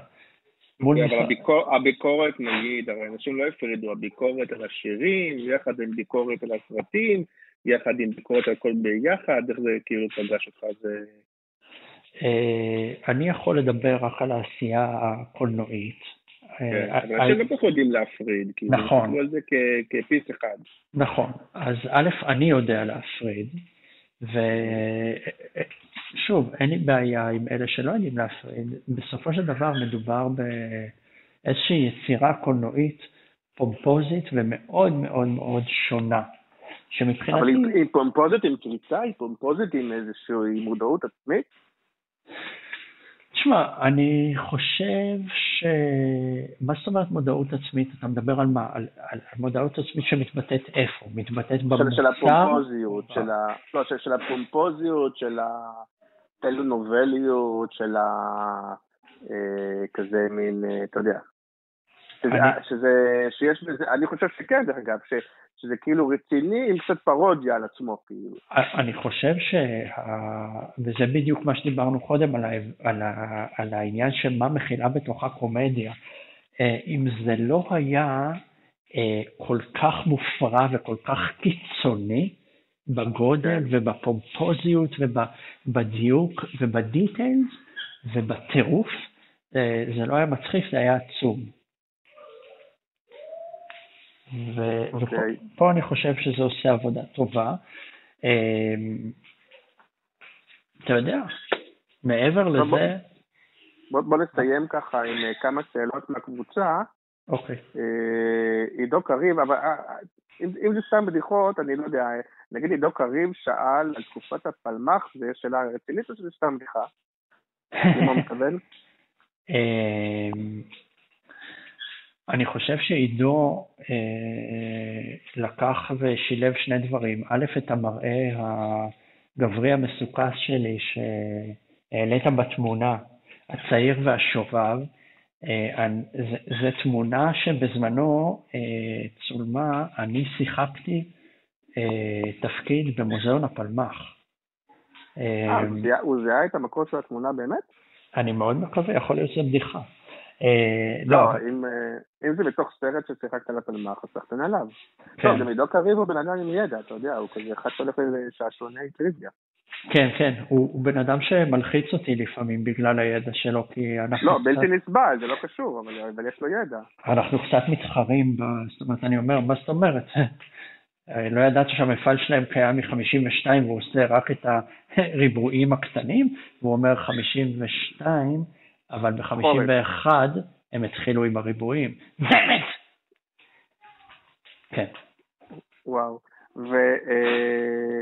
C: מול אבל הביקור, הביקורת, נגיד, הרי אנשים לא הפרידו, הביקורת על השירים, יחד עם ביקורת על הסרטים, יחד עם ביקורת על הכל ביחד, איך זה כאילו פגש אותך? זה...
D: אה, אני יכול לדבר רק על העשייה הקולנועית.
C: כן, אה, אבל אנשים לא יודעים להפריד, כי נכון. על זה כפיס אחד.
D: נכון, אז א', אני יודע להפריד, ושוב, אין לי בעיה עם אלה שלא יודעים להפריד, בסופו של דבר מדובר באיזושהי יצירה קולנועית פומפוזית ומאוד מאוד מאוד שונה.
C: שמבחינתי... אבל היא פומפוזית עם קריצה? היא פומפוזית עם איזושהי מודעות עצמית?
D: תשמע, אני חושב ש... מה זאת אומרת מודעות עצמית? אתה מדבר על מה? על, על מודעות עצמית שמתבטאת איפה? מתבטאת במוצר?
C: של הפומפוזיות, של, ה... לא, של, של הפומפוזיות, של הטלונובליות, של ה... אה, כזה מין, אה, אתה יודע. שזה, אני... שזה, שיש בזה, אני חושב שכן, דרך אגב, ש... שזה כאילו רציני עם קצת פרודיה על עצמו, כאילו.
D: אני חושב שה... וזה בדיוק מה שדיברנו קודם על, ה... על, ה... על העניין של מה מכילה בתוכה קומדיה. אה, אם זה לא היה אה, כל כך מופרע וכל כך קיצוני בגודל. ובפומפוזיות ובדיוק ובדיטיילס ובטירוף, אה, זה לא היה מצחיק, זה היה עצום. ו-
C: אוקיי.
D: ופה אני חושב שזה עושה עבודה טובה. אה, אתה יודע, מעבר
C: בוא-
D: לזה,
C: בוא, בוא נסיים ככה עם אה, כמה שאלות מהקבוצה.
D: אוקיי.
C: אה, עידו קריב, אבל אה, אם, אם זה סתם בדיחות, אני לא יודע, נגיד עידו קריב שאל על תקופת הפלמ"ח, זו שאלה רצינית או שזה סתם בדיחה? למה הוא מתכוון?
D: אני חושב שעידו אה, לקח ושילב שני דברים. א', את המראה הגברי המסוכס שלי שהעלית בתמונה, הצעיר והשובב. אה, זו תמונה שבזמנו אה, צולמה, אני שיחקתי אה, תפקיד במוזיאון הפלמ"ח.
C: אה, הוא זיהה- את המקור של התמונה באמת?
D: אני מאוד מקווה, יכול להיות שזה בדיחה. אה, לא,
C: לא, אם, אה, אם זה בתוך סרט ששיחקת על הפלמ"ח, אז סחטן עליו.
D: כן,
C: טוב, גם עידו קריב הוא בן אדם עם ידע, אתה יודע, הוא כזה אחד שהולך לשעשוני טריוויה.
D: כן, כן, הוא בן אדם שמלחיץ אותי לפעמים בגלל הידע שלו, כי אנחנו
C: לא, בלתי נסבל, זה לא קשור, אבל יש לו ידע.
D: אנחנו קצת מתחרים. זאת אומרת, אני אומר, מה זאת אומרת? אה, לא ידעת שהמפעל שלהם קיים מ-52 והוא עושה רק את הריבועים הקטנים, והוא אומר 52, אבל ב-51 הם התחילו עם הריבועים. באמת! כן.
C: וואו. ו... אה,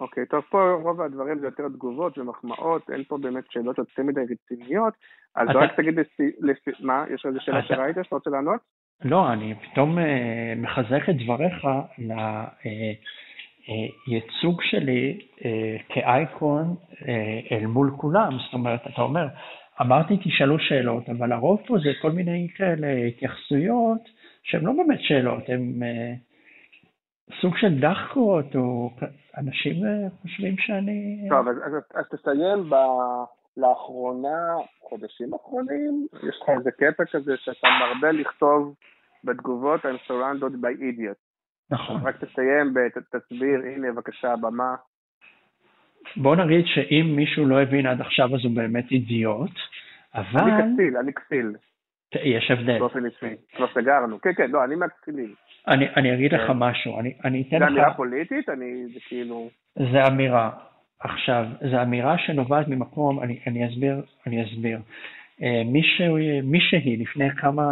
C: אוקיי, טוב, פה רוב הדברים זה יותר תגובות ומחמאות, אין פה באמת שאלות יותר מדי רציניות, אז
D: אתה-
C: רק תגיד לפי... לפי... מה, יש איזה שאלה
D: אתה-
C: שראית שאתה רוצה לענות?
D: לא, אני פתאום אה, מחזק את דבריך לייצוג שלי אה, כאייקון אה, אל מול כולם. זאת אומרת, אתה אומר, אמרתי תשאלו שאלות, אבל הרוב פה זה כל מיני כאלה התייחסויות שהן לא באמת שאלות, הן אה, סוג של דחקות, או אנשים אה, חושבים שאני...
C: טוב, אז, אז, אז תסיים ב... לאחרונה, חודשים אחרונים, יש לך איזה קטע כזה שאתה מרבה לכתוב בתגובות I'm surrounded by idiots.
D: נכון.
C: רק תסיים, בת- תסביר, הנה בבקשה הבמה.
D: בוא נגיד שאם מישהו לא הבין עד עכשיו אז הוא באמת אידיוט, אבל
C: אני כסיל, אני כסיל,
D: יש הבדל.
C: באופן אישי. כבר סגרנו. כן, כן, לא, אני מהכסילים.
D: אני, אני אגיד לך
C: כן.
D: משהו, אני, אני אתן
C: זה
D: לך,
C: אמירה פוליטית, אני, זה כאילו...
D: זה אמירה. עכשיו, זו אמירה שנובעת ממקום, אני, אני אסביר, אני אסביר. אה, מישהו, מישהי לפני כמה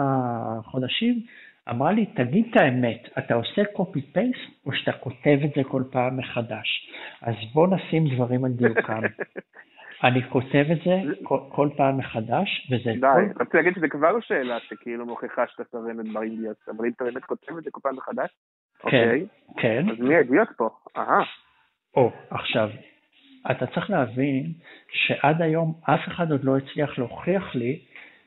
D: חודשים אמרה לי, תגיד את האמת, אתה עושה copy-paste או שאתה כותב את זה כל פעם מחדש? אז בוא נשים דברים על דיוקם. אני כותב את זה כל, כל פעם מחדש, וזה
C: די,
D: כל...
C: רציתי להגיד שזה כבר שאלה שכאילו מוכיחה שאתה סרנת באידיוט, אבל אם אתה באמת כותב את זה כל פעם מחדש, אוקיי,
D: כן,
C: אז מי האידיוט פה? אהה,
D: או, עכשיו, אתה צריך להבין שעד היום אף אחד עוד לא הצליח להוכיח לי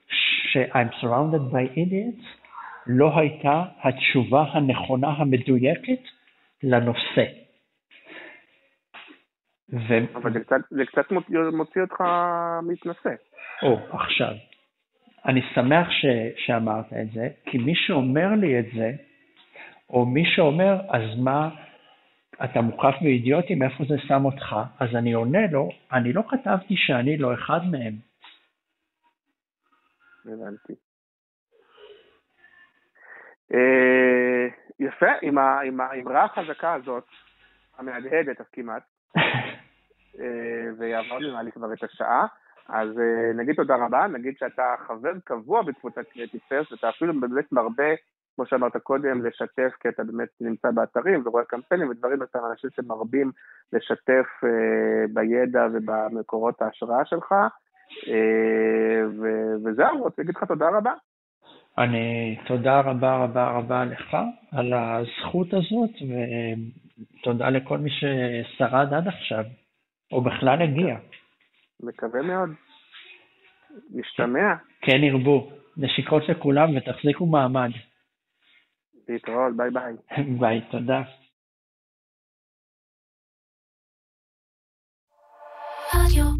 D: ש-I'm surrounded by idiots לא הייתה התשובה הנכונה המדויקת לנושא. ו...
C: אבל זה קצת, זה קצת מוציא, מוציא אותך מתנשא.
D: או, עכשיו, אני שמח ש... שאמרת את זה, כי מי שאומר לי את זה, או מי שאומר, אז מה, אתה מוקף באידיוטים, איפה זה שם אותך? אז אני עונה לו, אני לא כתבתי שאני לא אחד מהם.
C: הבנתי. אה, יפה, עם ה- עם האמרה החזקה הזאת, המהדהדת אז כמעט, ועברנו נראה לי כבר את השעה, אז אה, נגיד תודה רבה, נגיד שאתה חבר קבוע בקבוצת קריאטיב פרס, ואתה אפילו באמת מרבה, כמו שאמרת קודם, לשתף, כי אתה באמת נמצא באתרים ורואה קמפיינים ודברים, אתה אנשים שמרבים לשתף אה, בידע ובמקורות ההשראה שלך, וזהו, רוצה להגיד לך תודה רבה.
D: אני, תודה רבה רבה רבה לך על הזכות הזאת, ותודה לכל מי ששרד עד עכשיו, או בכלל הגיע.
C: מקווה מאוד. נשתמע,
D: כן ירבו. נשיקות לכולם ותחזיקו מעמד.
C: להתראות, ביי ביי.
D: ביי, תודה.
A: רדיו